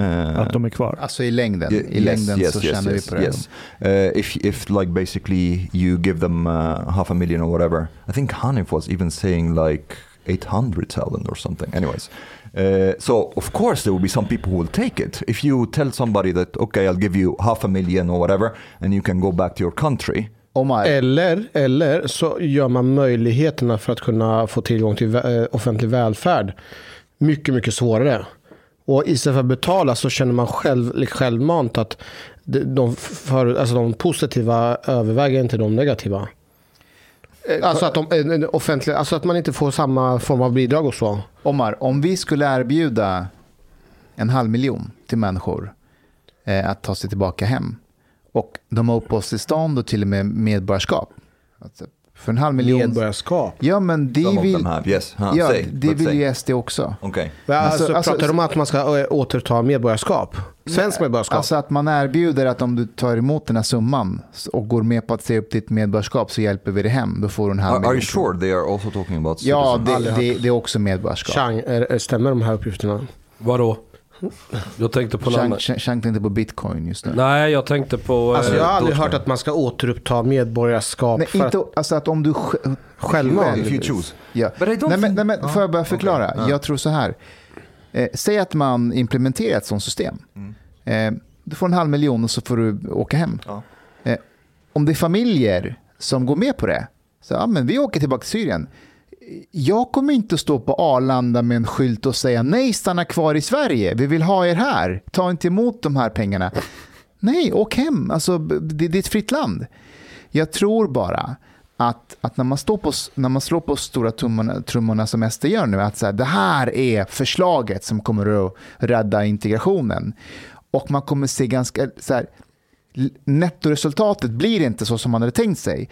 Uh, att de är kvar? Alltså i längden, i längden så tjänar vi på det. yes. Uh, if if like basically you give them uh, half a million or whatever. I think Hanif was even saying like eight hundred thousand or something. Anyways, uh, so of course there will be some people who will take it. If you tell somebody that okay, I'll give you half a million or whatever, and you can go back to your country. Omar, Eller, eller så gör man möjligheterna för att kunna få tillgång till eh, offentlig välfärd mycket, mycket svårare. Och istället för att betala så känner man själv, liksom självmant att de, för, alltså de positiva överväger inte de negativa. Alltså att, de, eh, alltså att man inte får samma form av bidrag och så. Omar, om vi skulle erbjuda en halv miljon till människor eh, att ta sig tillbaka hem och de har uppehållstillstånd och till och med medborgarskap. Alltså, för en halv miljon. Medborgarskap. Ja, men det Some vill, yes. Huh, ja, say, det vill say. ju SD också. Okay. Alltså, Alltså- alltså- pratar de om att man ska eh, återta medborgarskap? Svensk medborgarskap? Alltså att man erbjuder att om du tar emot den här summan och går med på att säga upp ditt medborgarskap så hjälper vi dig hem. Då får du en halv Are, are you miljon. sure they are also talking about Ja, citizens? det, det, det är också medborgarskap. Chang, är- stämmer de här uppgifterna? Vadå? Jag tänkte på Chang. Chang, Chang tänkte på bitcoin just nu. Nej, jag tänkte på... Alltså eh, jag har aldrig hört att man ska återuppta medborgarskap. Nej, för inte, att, alltså att om du sj- Självmant. If you choose. Don't Nej, men, nej, men får jag bara förklara? Ja. Jag tror så här. Eh, säg att man implementerar ett sådant system. Eh, du får en halv miljon och så får du åka hem. Ja. Eh, om det är familjer som går med på det, så ja, men vi åker tillbaka till Syrien. Jag kommer inte att stå på Arlanda med en skylt och säga nej, stanna kvar i Sverige. Vi vill ha er här. Ta inte emot de här pengarna. Nej, åk hem. Alltså, det, det är ett fritt land. Jag tror bara att, att när, man står på, när man slår på stora trummorna, trummorna som SD gör nu, att så här, det här är förslaget som kommer att rädda integrationen. Och man kommer se ganska, så här, nettoresultatet blir inte så som man hade tänkt sig.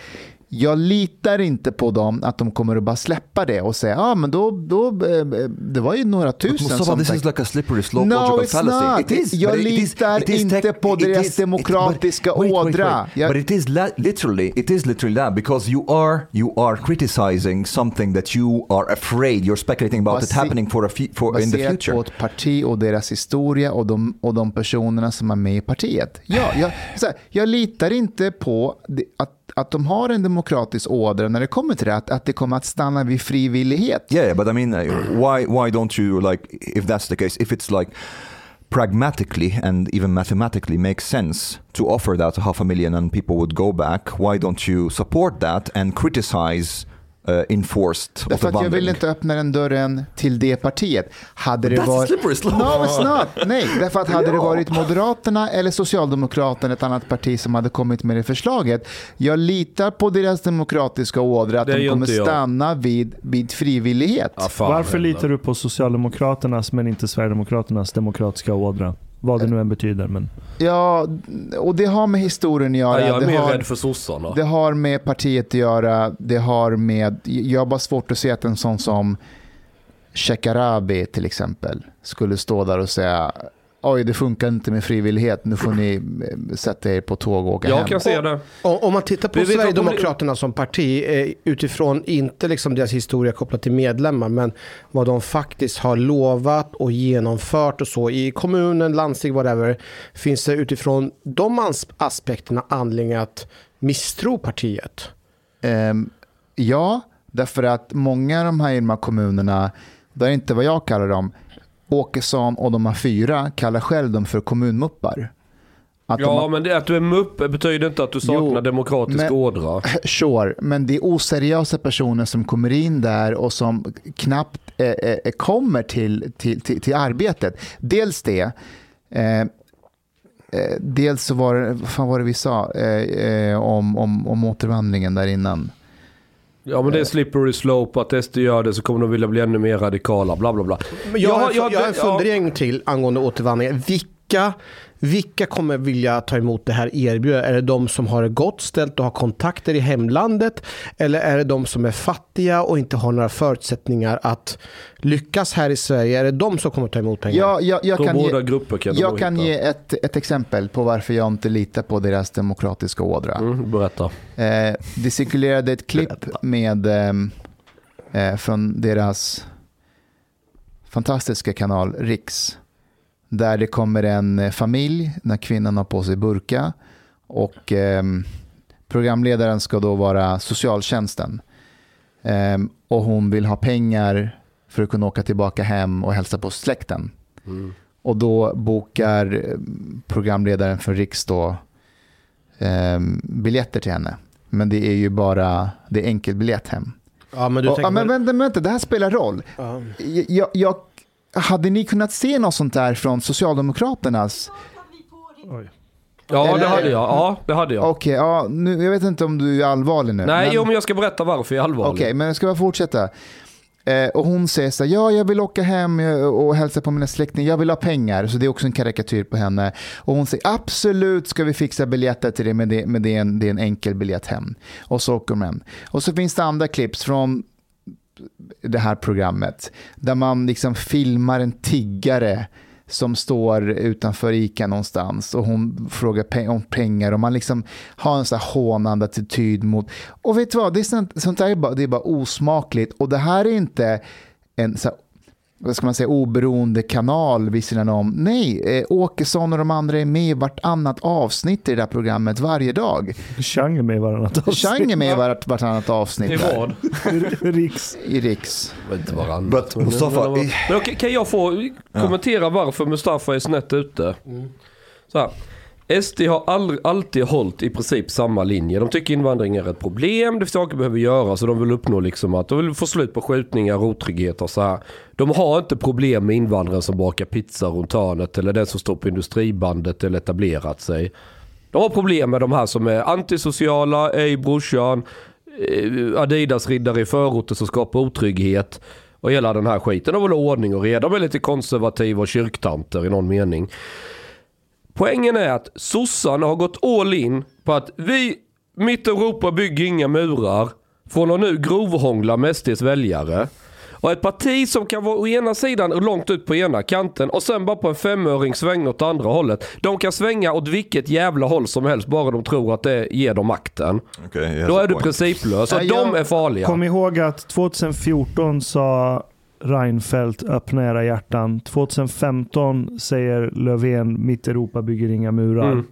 Jag litar inte på dem att de kommer att bara släppa det och säga ah, men då, då, eh, det var ju några tusen Mustafa, som this is like a slippery slope No, logical fallacy. not. Jag but litar it is inte tech- på it deras is- it- demokratiska but- wait, wait, ådra. wait. Jag- But it is literally, it is literally that because you are you are criticizing something that you are afraid you're speculating about it happening for a for in the future. på ett parti och deras historia och de, och de personerna som är med i partiet. Ja, jag, här, jag litar inte på det, att, att de har en demokratisk ådra när det kommer till det, att, att det kommer att stanna vid frivillighet. Ja, yeah, but I mean, uh, why why don't you like if that's the case? If it's like pragmatically and even mathematically makes sense to offer that to half a million and people would go back, why don't you support that and criticize uh, enforced Därför att jag vill inte öppna den dörren till det partiet. Hade det That's a varit... slippery slope. No, it's not. Nej, därför att hade det varit Moderaterna eller Socialdemokraterna, ett annat parti som hade kommit med det förslaget. Jag litar på deras demokratiska ådra att Det de kommer stanna vid, vid frivillighet. Fan, Varför litar du på Socialdemokraternas men inte Sverigedemokraternas demokratiska ådra? Vad det nu än betyder. Men Ja, och det har med historien att Ja, göra. jag är det, mer har, rädd för sossarna. det har med partiet att göra. Det har med... Jag har bara svårt att se att en sån som Shekarabi till exempel skulle stå där och säga Oj, det funkar inte med frivillighet. Nu får ni eh, sätta er på tåg och åka Jag hem. kan se det. Om, om man tittar på Vi Sverigedemokraterna som parti eh, utifrån inte liksom deras historia kopplat till medlemmar men vad de faktiskt har lovat och genomfört och så i kommunen, landsting, whatever. Finns det utifrån de aspekterna anledning att misstro partiet? Ehm, ja, därför att många av de här, i de här kommunerna, det är inte vad jag kallar dem, Åkesson och de här fyra kallar själv dem för kommunmuppar. Att Ja, har- men det, att du är mupp betyder inte att du saknar Jo, demokratisk men- ådra. Sure, men det är oseriösa personer som kommer in där och som knappt eh, eh, kommer till, till, till, till arbetet. Dels det. Eh, eh, dels så var det, vad fan var det vi sa eh, eh, om, om, om återvandringen där innan? Ja men det är slippery slope, att SD gör det så kommer de vilja bli ännu mer radikala, bla bla bla. Men jag, Ja, har, ja, jag har en ja. fundering till angående återvandring. Vilka vilka, kommer vilja ta emot det här erbjudandet? Är det de som har det gott ställt och har kontakter i hemlandet? Eller är det de som är fattiga och inte har några förutsättningar att lyckas här i Sverige? Är det de som kommer ta emot pengar? Jag, jag, jag kan, båda ge, kan jag kan ge ett, ett exempel på varför jag inte litar på deras demokratiska ådra. Mm, berätta. Eh, det cirkulerade ett klipp med, ehm, eh, från deras fantastiska kanal Riks. Där det kommer en eh, familj när kvinnan har på sig burka. Och ehm, programledaren ska då vara socialtjänsten. Ehm, och hon vill ha pengar för att kunna åka tillbaka hem och hälsa på släkten. Och då bokar eh, programledaren för Riks då ehm, biljetter till henne. Men det är ju bara det är enkelbiljett hem. Ja, men du Och, tänker ja, men vänta, vänta, det här spelar roll. Ja. Jag, jag, hade ni kunnat se något sånt där från Socialdemokraternas? Ja, Eller- det hade jag. Ja, det hade jag. Okej, ja, nu, jag vet inte om du är allvarlig nu. Nej, men- jo, men jag ska berätta varför jag är allvarlig. Okej, men jag ska bara fortsätta. Eh, och hon säger så här, ja jag vill åka hem eh, och hälsa på mina släktingar, jag vill ha pengar. Så det är också en karikatyr på henne. Och hon säger, absolut ska vi fixa biljetter till det, men det, men det, är, en, det är en enkel biljett hem. Och så åker de hem. Och så finns det andra clips från det här programmet. Där man liksom filmar en tiggare som står utanför ICA någonstans och hon frågar pe- om pengar och man liksom har en så här hånande attityd mot... Och vet du vad, det är sånt, sånt där är bara, det är bara osmakligt och det här är inte en så här, vad ska man säga, oberoende kanal vid sidan om. Nej, eh, Åkesson och de andra är med i vartannat avsnitt i det här programmet varje dag. Chang är med i varannat Chang är med i vart, vartannat avsnitt I där, vad? Riks. i Riks. Inte varannat. But Mustafa, men, kan jag få kommentera varför Mustafa är snett ute? Så här. SD har all, alltid hållit i princip samma linje. De tycker invandring är ett problem, det finns saker behöver göras och de vill uppnå liksom att de vill få slut på skjutningar, otrygghet och så här. De har inte problem med invandrare som bakar pizza runt hörnet eller den som står på industribandet eller etablerat sig. De har problem med de här som är antisociala, ej brorsan, eh, Adidas-riddare i förorter som skapar otrygghet och hela den här skiten. De vill ha ordning och reda. De är lite konservativa och kyrktanter i någon mening. Poängen är att sossarna har gått all in på att vi, mitt Europa bygger inga murar, från att nu grovhångla med SDs väljare. Och ett parti som kan vara å ena sidan långt ut på ena kanten och sen bara på en femöring svänga åt andra hållet. De kan svänga åt vilket jävla håll som helst bara de tror att det ger dem makten. Okay, has Då är du principlös. Så de är farliga. Kom ihåg att 2014 sa Reinfeldt öppna era hjärtan. 2015 säger Löfven mitt Europa bygger inga murar. Mm.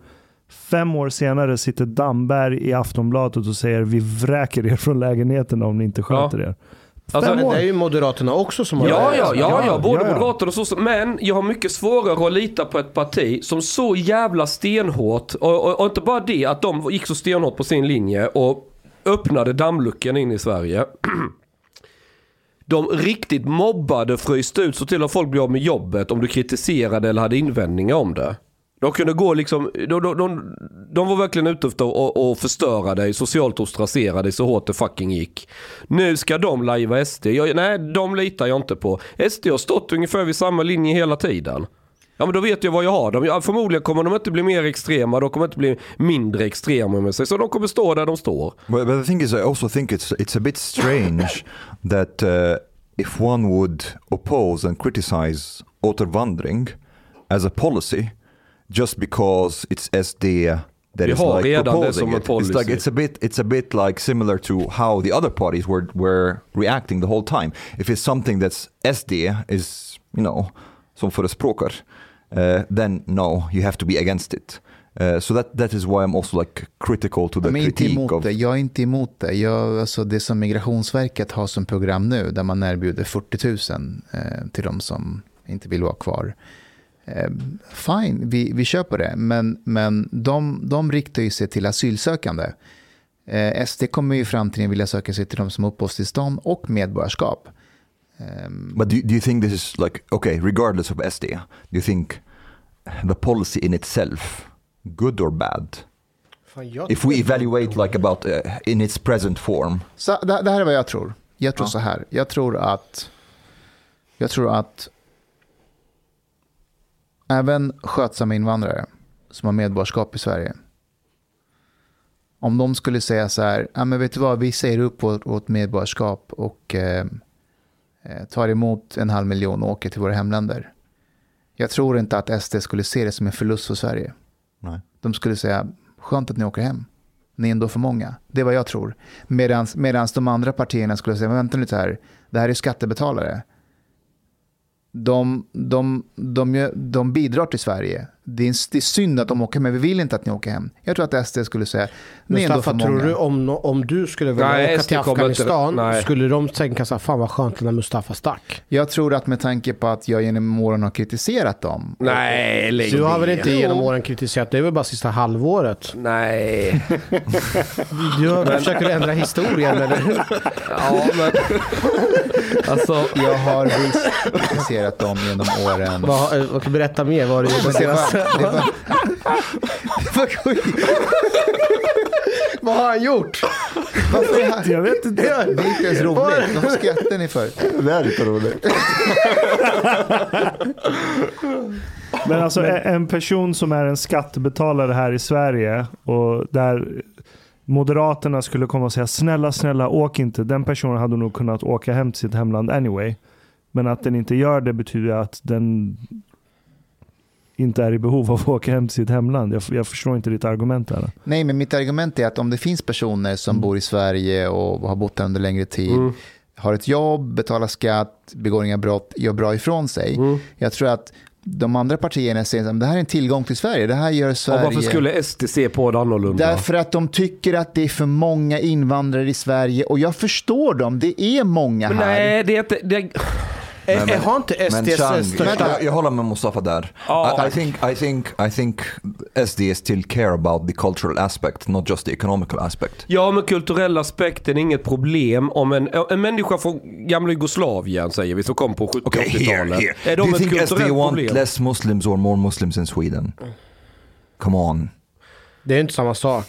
Fem år senare sitter Damberg i Aftonbladet och säger vi vräker er från lägenheterna om ni inte sköter er. Alltså, Men det är ju Moderaterna också som har Ja, det. ja, ja, ja, både ja, ja. Moderaterna och sossar. Men jag har mycket svårare att lita på ett parti som så jävla stenhårt, och, och, och inte bara det, att de gick så stenhårt på sin linje och öppnade dammluckan in i Sverige. De riktigt mobbade, fryste ut, så till att folk blev av med jobbet om du kritiserade eller hade invändningar om det. De kunde gå liksom, de, de, de, de var verkligen ute efter att att förstöra dig, socialt ostracera dig så hårt det fucking gick. Nu ska de lajva SD. Jag, nej, de litar jag inte på. SD har stått ungefär vid samma linje hela tiden. Ja men då vet jag vad jag har. De, ja, förmodligen kommer de inte bli mer extrema, de kommer inte bli mindre extrema med sig. Så de kommer stå där de står. But, but the thing is, I also think it's it's a bit strange that uh, if one would oppose and criticize återvandring as a policy, just because it's SD that Vi is har like redan det som en it. It's like policy. it's a bit it's a bit like similar to how the other parties were were reacting the whole time. If it's something that's SD is you know som förespråkar, then no, you have to be against it. Uh, so that that is why I'm also like critical to the inte critique emot of det. Jag är inte emot det. Jag, alltså det som Migrationsverket har som program nu, där man erbjuder 40 000 eh, till de som inte vill vara kvar. Eh, fine, vi, vi köper det. Men, men de, de riktar ju sig till asylsökande. Eh, SD kommer ju i framtiden vilja söka sig till de som har uppehållstillstånd och medborgarskap. Ehm, But do, do you think this is like okay, regardless of SD, do you think the policy in itself good or bad? If we evaluate like about uh, in its present form. Så det, det här är vad jag tror. Jag tror Ja. så här. Jag tror att, jag tror att även skötsamma invandrare som har medborgarskap i Sverige. Om de skulle säga så här, ja, men vet du vad, vi säger upp vårt, vårt medborgarskap och eh, tar emot en halv miljon och åker till våra hemländer. Jag tror inte att SD skulle se det som en förlust för Sverige. Nej. De skulle säga, skönt att ni åker hem. Ni är ändå för många. Det är vad jag tror. Medan de andra partierna skulle säga, vänta lite här, det här är skattebetalare. De, de, de, de bidrar till Sverige. Det är, det är synd att de åker, men vi vill inte att ni åker hem. Jag tror att SD skulle säga, ni är ändå för många. tror du om, om du skulle vilja Nej, åka SD till inte- Afghanistan, nej. skulle de tänka så här, fan vad skönt när Mustafa stack? Jag tror att med tanke på att jag genom åren har kritiserat dem. Nej, lägg Du har väl inte genom åren kritiserat, det är väl bara sista halvåret? Nej. Du har- försöker ändra historien eller? Ja, men... Alltså, Jag har visst kritiserat dem genom åren. Vad, eh, berätta mer, vad har du gjort Men det det var, det Vad har han gjort? Varför är han? Jag vet inte. Det är inte ens roligt. Varför skrattar ni för? Väldigt roligt. Men alltså en- en person som är en skattebetalare här i Sverige och där Moderaterna skulle komma och säga snälla, snälla åk inte. Den personen hade nog kunnat åka hem till sitt hemland anyway. Men att den inte gör det betyder att den inte är i behov av att åka hem till sitt hemland. Jag, jag förstår inte ditt argument där. Nej, men mitt argument är att om det finns personer som bor i Sverige och har bott där under längre tid, Mm. har ett jobb, betalar skatt, begår inga brott, gör bra ifrån sig. Mm. Jag tror att de andra partierna säger att det här är en tillgång till Sverige. Det här gör och Sverige... varför skulle SD se på det annorlunda? Därför att de tycker att det är för många invandrare i Sverige och jag förstår dem. Det är många Men här. nej, det är inte... Det... Eh, eh, har inte Men SDs Chang, största... jag, jag håller med Mustafa där. Ja. I, I, think, I, think, I think SD still care about the cultural aspect, not just the economical aspect. Ja, men kulturella aspekten är inget problem om en, en människa från gamla Jugoslavien, säger vi, som kom på 70 Okay, here, 80-talet. here. Är Do de you ett think SD kulturellt want problem? less Muslims or more Muslims in Sweden? Come on. Det är inte samma sak.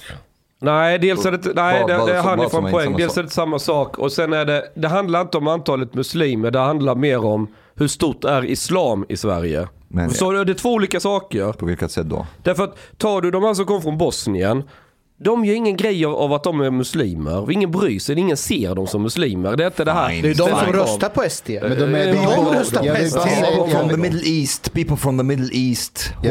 Nej, dels är det nej, det, det han ifrån är poäng. Dels är det samma sak och sen är det, det handlar inte om antalet muslimer, det handlar mer om hur stort är islam i Sverige. Men- Så det är två olika saker. På vilket sätt då? Därför att tar du de här som kom från Bosnien, de gör ingen grej av- av att de är muslimer. Ingen bryr sig, ingen ser dem som muslimer. Det är inte det här. Det är de som röstar på SD. Men de är, de röstar på SD. People from the Middle East, people from the Middle East who,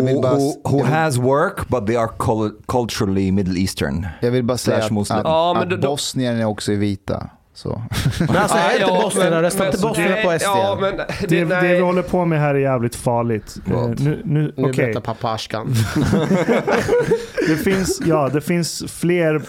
who, who has work but they are cul- culturally Middle Eastern. jag vill bara säga att, att, Ja, men att de- bosnierna också är vita. Så. Men alltså, är inte bosnierna, röstar inte bosnierna på SD? Ja, men Det, det, det vi håller på med här är jävligt farligt. Vad? nu, nu, Nu okej. berättar pappa Ashkan. Det finns, ja, det finns fler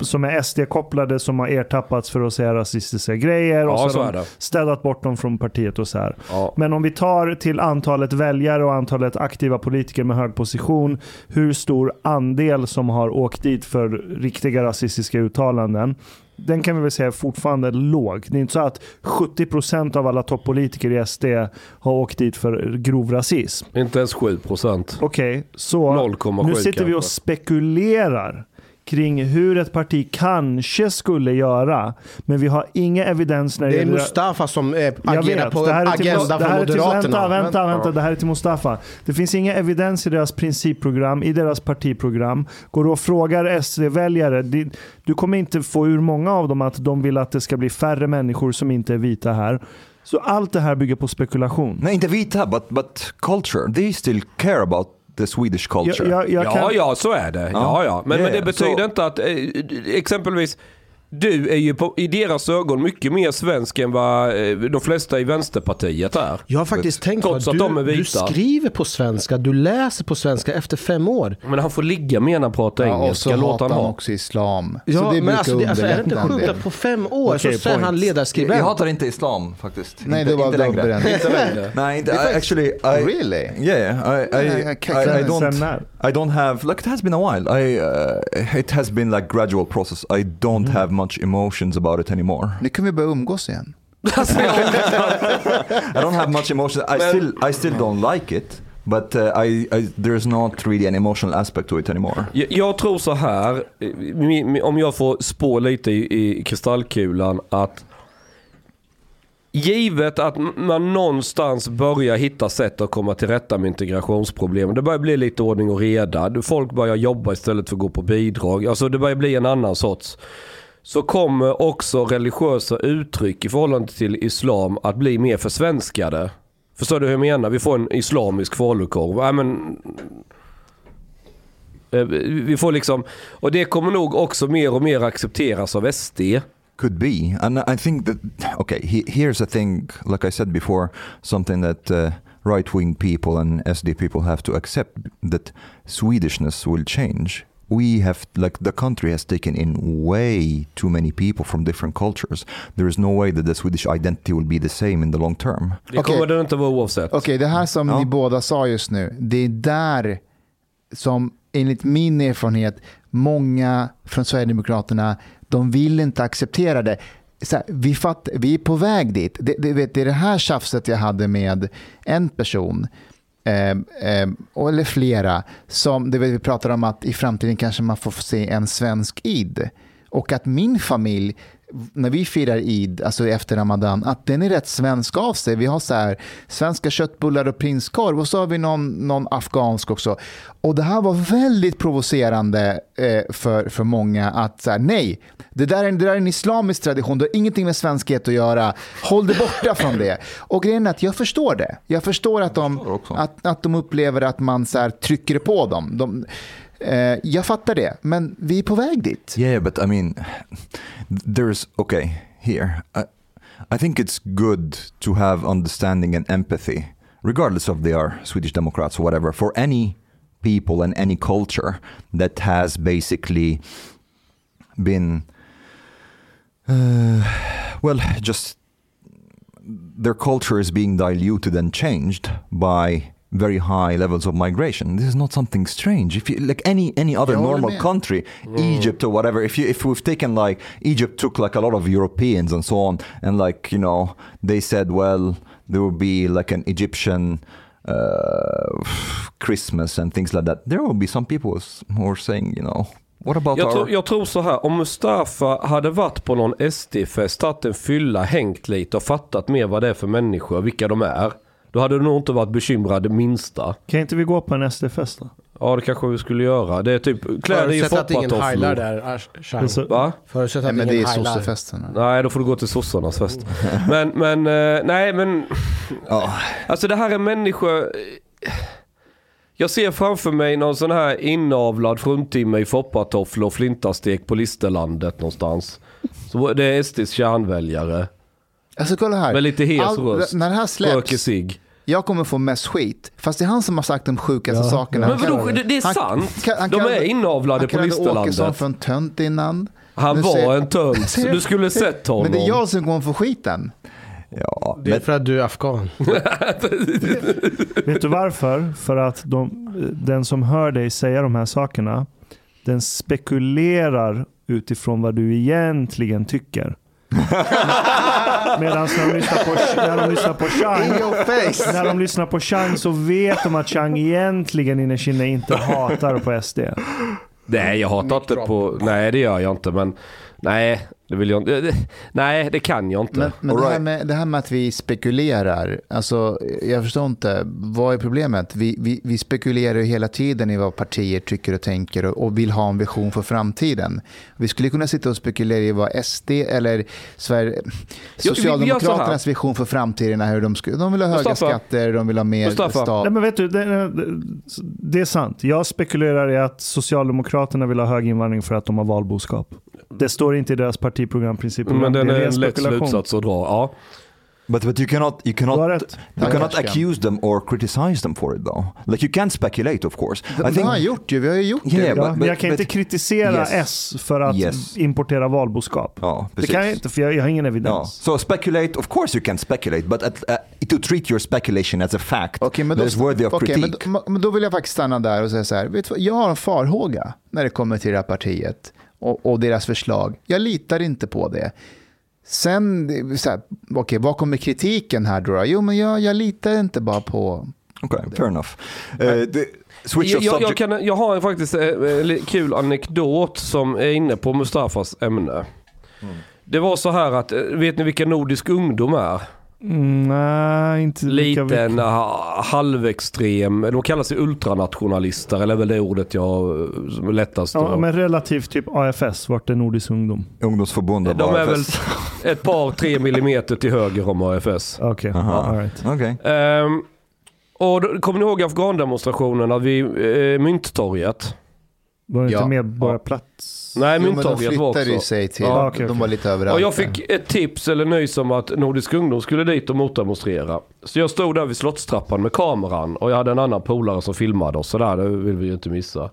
som är SD-kopplade som har ertappats för att säga rasistiska grejer. och Ja, så så har de städat bort dem från partiet och så här. Ja. Men om vi tar till antalet väljare och antalet aktiva politiker med hög position. Hur stor andel som har åkt dit för riktiga rasistiska uttalanden. Den kan vi väl säga är fortfarande låg. Det är inte så att 70% av alla toppolitiker i SD har åkt dit för grov rasism. Inte ens 7 procent. Okej, så 0,7 nu sitter vi och spekulerar kring hur ett parti kanske skulle göra. Men vi har inga evidens när det, Det är gäller... Mustafa som eh, agerar vet, på det här är till, agenda det här från är till, Moderaterna. Vänta, vänta, vänta. Det här är till Mustafa. Det finns inga evidens i deras principprogram, i deras partiprogram. Går du och frågar SD-väljare, du kommer inte få ur många av dem att de vill att det ska bli färre människor som inte är vita här. Så allt det här bygger på spekulation. Nej, inte vita, but, but culture. They still care about the Swedish culture. Jag, jag, jag Ja, kan, ja, så är det. Ja, ja. Men, men det betyder så- inte att, eh, exempelvis, du är ju på, i deras ögon mycket mer svensk än vad eh, de flesta i Vänsterpartiet är. Jag har faktiskt tänkt på Trots att att de är du, du skriver på svenska, du läser på svenska efter fem år. Men han får ligga med när han pratar Ja, och engelska. så Låt hatar han ha. också islam. Ja, så det men brukar alltså, det, alltså, är det inte sjukt att på fem år Okej, så point. han Jag, ledarskribent? jag hatar inte islam faktiskt. Nej, inte, det var inte längre. Inte längre. Nej, inte, I, actually, I, Really? Yeah, I, I, I- I, I don't? I don't have, like it has been a while. I, uh, it has been like gradual process. I don't have much emotions about it anymore. Nu kan vi börja umgås igen. I don't have much emotion. I still, I still don't like it. But uh, I, I, there's not really an emotional aspect to it anymore. Jag, jag tror så här, eh, om jag får spå lite i, i kristallkulan, att givet att man någonstans börjar hitta sätt att komma till rätta med integrationsproblemen. Det börjar bli lite ordning och reda. Folk börjar jobba istället för att gå på bidrag. Alltså det börjar bli en annan sorts. Så kommer också religiösa uttryck i förhållande till islam att bli mer försvenskade. Förstår du hur jag menar? Vi får en islamisk falukorv. Äh, men, eh, vi får liksom, och det kommer nog också mer och mer accepteras av SD. Could be, and I think that okay. He, here's a thing, like I said before, something that uh, right-wing people and SD people have to accept that Swedishness will change. We have, like, the country has taken in way too many people from different cultures. There is no way that the Swedish identity will be the same in the long term. Det Okej. kommer det inte vara oavsett. Okej, det här som Ja. ni båda sa just nu, det är där som enligt min erfarenhet många från Sverigedemokraterna, de vill inte acceptera det. Så här, vi, fatt, vi är på väg dit. Det, det, vet, det är det här tjafset jag hade med en person, eh, eh, eller flera, som det vet, vi pratar om att i framtiden kanske man får se en svensk id. Och att min familj, när vi firar id, alltså efter ramadan, att den är rätt svensk av sig. Vi har så här svenska köttbullar och prinskorv och så har vi någon, någon afghansk också. Och det här var väldigt provocerande eh, för, för många att så här, nej, det där, är, det där är en islamisk tradition, det har ingenting med svenskhet att göra. Håll dig borta från det. Och grejen är att jag förstår det. Jag förstår att de, att, att de upplever att man så här, trycker på dem. De, eh, jag fattar det, men vi är på väg dit. Yeah, but I mean, there's okay here. I, I think it's good to have understanding and empathy, regardless of they are Swedish Democrats or whatever, for any people and any culture that has basically been, uh, well, just their culture is being diluted and changed by very high levels of migration. This is not something strange. If you like any any other normal med. country, Egypt or whatever, if you if we've taken like Egypt took like a lot of Europeans and so on, and like you know they said, well, there will be like an Egyptian uh, Christmas and things like that. There will be some people who are saying, you know, what about Jag, our tror- jag tror så här, om Mustafa hade varit på någon SD-fest, tagit en fylla, hängt lite och fattat mer vad det är för människor, vilka de är. Då hade du nog inte varit bekymrad det minsta. Kan inte vi gå på en SD-fest då? Ja det kanske vi skulle göra. Det är typ, klä dig i Förutsatt att ingen heilar foppatofflor. där, Ash- Chang. Så- Va? Förutsatt Nej, att men det är ingen heilar. sossefesten. Nej, då får du gå till sossarnas fest. Men, men, eh, nej men. Alltså det här är människor. Jag ser framför mig någon sån här inavlad fruntimmer i foppatofflor och flintastek på Listerlandet någonstans. Så det är SDs kärnväljare. Alltså kolla här. Med lite hes All- röst. När det här Röker släpps, cigg. Jag kommer få mest skit. Fast det är han som har sagt de sjukaste Ja. sakerna. Men Han vadå, det, det är han- sant. kan- han De är inavlade Han på kallade Åkesson Listerlandet. för en tönt innan. Han Nu var ser- en tönt. Du skulle sett honom. Men det är jag som kommer få skiten. Ja, Det är men, för att du är afghan. Vet du varför? För att de, den som hör dig säga de här sakerna, den spekulerar utifrån vad du egentligen tycker. Medan när de lyssnar på, när de lyssnar på Chang, In your face! när de lyssnar på Chang så vet de att Chang egentligen innerst inne inte hatar på SD. Nej, jag hatar inte på... Nej, det gör jag inte. Men nej, det vill jag inte. det- Nej, det kan jag inte. Men, men All det, här right. med, det här med att vi spekulerar, alltså, jag förstår inte, vad är problemet? Vi, vi, vi spekulerar ju hela tiden i vad partier tycker och tänker och, och vill ha en vision för framtiden. Vi skulle kunna sitta och spekulera i vad SD eller Sverige, Socialdemokraternas vision för framtiden är hur de, skulle, de vill ha höga Mustafa. skatter, de vill ha mer Mustafa. Nej, stat. men vet du, det, det är sant. Jag spekulerar i att Socialdemokraterna vill ha hög invandring för att de har valboskap. Det står inte i deras partiprogram, principprogram. Men den det är en lätt slutsats att dra. Ja. but but you cannot you cannot you cannot accuse them or criticize them for it though. Like you can speculate, of course. Det, det har gjort ju, vi har ju gjort Yeah, det. Ja, but- men jag kan but- inte kritisera Yes. S för att Yes. importera valboskap. Ja, det kan jag inte, för jag, jag har ingen Ja. evidens. So speculate, of course you can speculate, but at, uh, to treat your speculation as a fact Okej, men, that is worthy of men, critique. då- men då vill jag faktiskt stanna där och säga så här. Vet du jag har en farhåga när det kommer till det här partiet och, och deras förslag. Jag litar inte på det. Sen, så här, okej, vad kommer kritiken här då? Jo, men jag, jag litar inte bara på... Okay, fair enough. Uh, switch Jag, of jag, jag, kan, jag har faktiskt en eh, kul anekdot som är inne på Mustafas ämne. Mm. Det var så här att, eh, vet ni vilka Nordisk ungdom är? Mm, nej, inte lika Liten, mycket. ha- halvextrem, de kallar sig ultranationalister, eller väl det ordet jag eh, lättast Ja, men relativt typ AFS, vart är Nordisk ungdom? Ungdomsförbundet De är väl ett par, tre millimeter till höger om AFS. Okej, all right. Okej. Ehm, och då, kommer ni ihåg afghandemonstrationerna vid eh, Mynttorget? Var det Ja. inte Medborgarplats? Nej, Jo, men de Mynttorget var flyttade ju också. sig till, Ja, okej, de okej. var lite överallt. Och jag fick ett tips eller nys om att Nordisk ungdom skulle dit och motdemonstrera. Så jag stod där vid slottstrappan med kameran och jag hade en annan polare som filmade oss. Så där, det vill vi ju inte missa.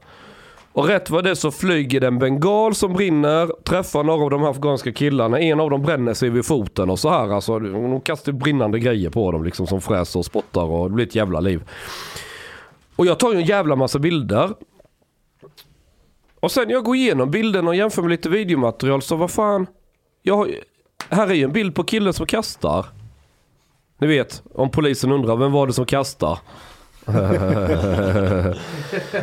Och rätt vad det är så flyger det en bengal som brinner, träffar några av de här afghanska killarna. En av dem bränner sig vid foten och så här. Alltså, de kastar brinnande grejer på dem liksom som fräser och spottar och det blir ett jävla liv. Och jag tar ju en jävla massa bilder. Och sen jag går igenom bilderna och jämför med lite videomaterial så vad fan. Jag har, här är ju en bild på killen som kastar. Ni vet, om polisen undrar vem var det som kastar?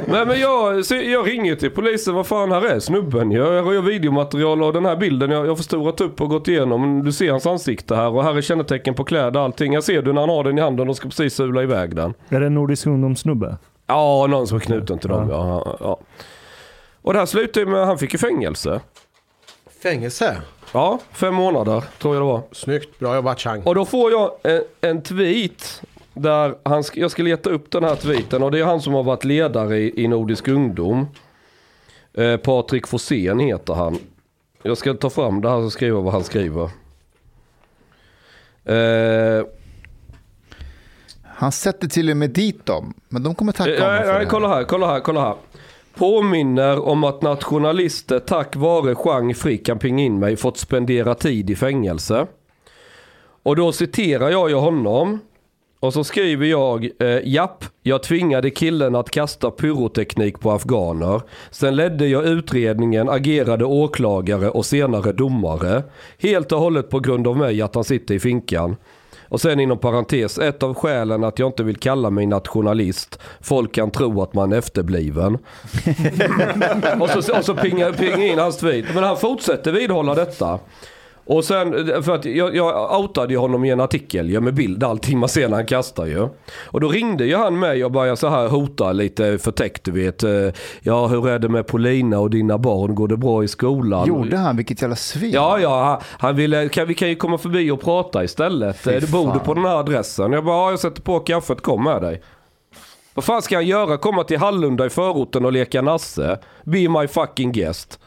men, men jag, jag ringer till polisen, vad fan här är snubben? Jag, jag har videomaterial och den här bilden jag jag har förstorat upp och gått igenom. Du ser hans ansikte här och här är kännetecken på kläder och allting. Jag ser du när han har den i handen och ska precis sula iväg den. Är det en Nordisk ungdomssnubbe? Ja, någon som är knuten till dem. Ja. Ja, ja. Och det här slutade ju med, han fick ju fängelse. Fängelse. Ja, fem månader tror jag det var. Snyggt, bra jobbat Chang. Och då får jag en, en tweet där han, sk- jag ska leta upp den här tweeten och det är han som har varit ledare i, i Nordisk ungdom. Eh, Patrik Forsén heter han. Jag ska ta fram det här och skriva vad han skriver. Eh, Han sätter till och med dit dem. Men de kommer tacka Eh, honom för nej, det kolla här. här, kolla här, kolla här. Påminner om att nationalister tack vare Chang Frick kan pinga in mig fått spendera tid i fängelse. Och då citerar jag ju honom. Och så skriver jag, eh, japp, jag tvingade killen att kasta pyroteknik på afghaner. Sen ledde jag utredningen, agerade åklagare och senare domare. Helt och hållet på grund av mig att han sitter i finkan. Och sen inom parentes, ett av skälen att jag inte vill kalla mig nationalist. Folk kan tro att man är efterbliven. och så, och så pingar pinga in hans tweet. Men han fortsätter vidhålla detta. Och sen, för att jag, jag outade honom i en artikel ju med bild allting man ser när han kastar ju. Och då ringde ju han mig och började så här hota lite förtäckt du vet. eh, Ja hur är det med Polina och dina barn, går det bra i skolan? Gjorde han? Vilket jävla svin. Ja, ja, han, han ville, kan, vi kan ju komma förbi och prata istället. Fy Eh, Du bor du på den här adressen? Jag bara, ja, jag sätter på kaffet, kom med dig. Vad fan ska han göra? Komma till Hallunda i förorten och leka nasse? Be my fucking guest.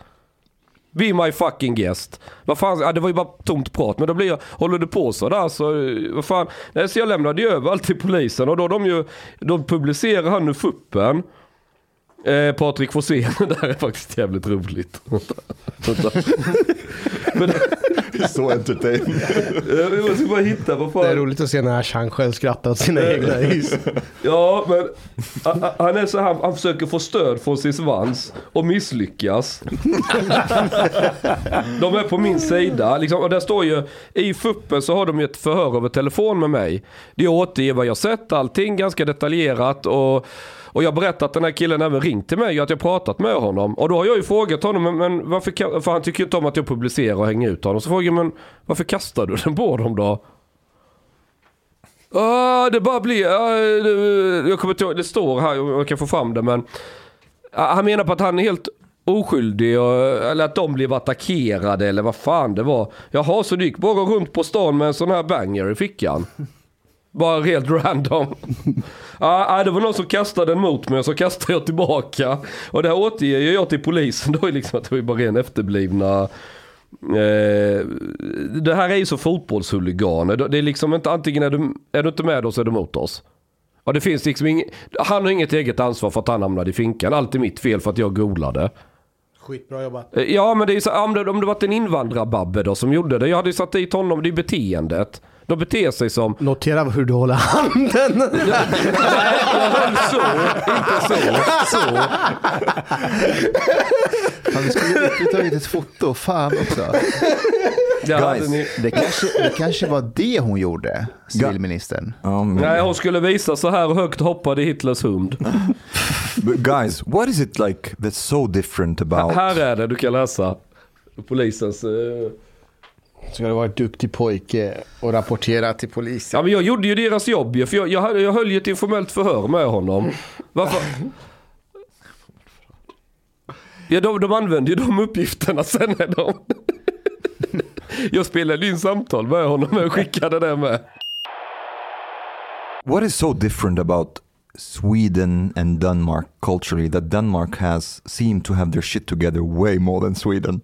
Be my fucking guest. Vad fan, ja, det var ju bara tomt prat. Men då blir jag, håller du på så där så, vad fan. Nej, så jag lämnade ju över allt till polisen och då de ju, då publicerar han nu fuppen. Eh, Patrik Forsén, det här är faktiskt jävligt roligt. Vänta, vänta. Men, Så entertaining. jag ska bara hitta, vad fan. Det är roligt att se när Chang själv skrattar åt sina egna is. Ja, men han- han är så här, han försöker få stöd från sin svans och misslyckas. De är på min sida. Liksom, och där står ju, i fuppen så har de ju ett förhör över telefon med mig. Det återger vad jag sett, allting ganska detaljerat. Och, och jag berättar att den här killen även ringt till mig och att jag pratat med honom. Och då har jag ju frågat honom, men, men varför, för han tycker ju inte om att jag publicerar och hänger ut honom. Så frågar jag, men varför kastar du den på dem då? Ah, det bara blir, ah, det, jag kommer inte ihåg, det står här, jag kan få fram det men. ah, han menar på att han är helt oskyldig och, eller att de blev attackerade eller vad fan det var. Jaha, så du gick bara runt på stan med en sån här banger i fickan? Bara helt random. Ja, det var någon som kastade den mot mig och så kastade jag tillbaka. Och det här återger ju jag till polisen då är liksom att det var ju bara ren efterblivna Eh, det här är ju så fotbollshuliganer. Det är liksom inte antingen är du, är du inte med oss eller emot oss. Och det finns liksom ing, han har inget eget ansvar för att han hamnade i finkan. Allt är mitt fel för att jag golade. Skitbra jobbat. Eh, Ja men det är så, om det, om det varit en invandrarbabbe då som gjorde det. Jag hade ju satt dit honom, det är beteendet. De beter sig som... Notera hur du håller handen. Nej, jag höll så, inte så. Så. Ja, vi skulle tagit ett foto. Fan också. Det hade ni. Det kanske, det kanske var det hon gjorde, civilministern. Ja, men- Nej, hon skulle visa så här högt hoppade Hitlers hund. But guys, what is it like that's so different about... Här är det, du kan läsa polisens... eh, Ska du vara ett duktig pojke och rapportera till polisen? Ja men jag gjorde ju deras jobb ju, för jag, jag, jag höll ju ett informellt förhör med honom. Varför? Ja de, de använde ju de uppgifterna sen när de... Jag spelade in samtal med honom och skickade det med. What is so different about Sweden and Denmark culturally that Denmark has seemed to have their shit together way more than Sweden?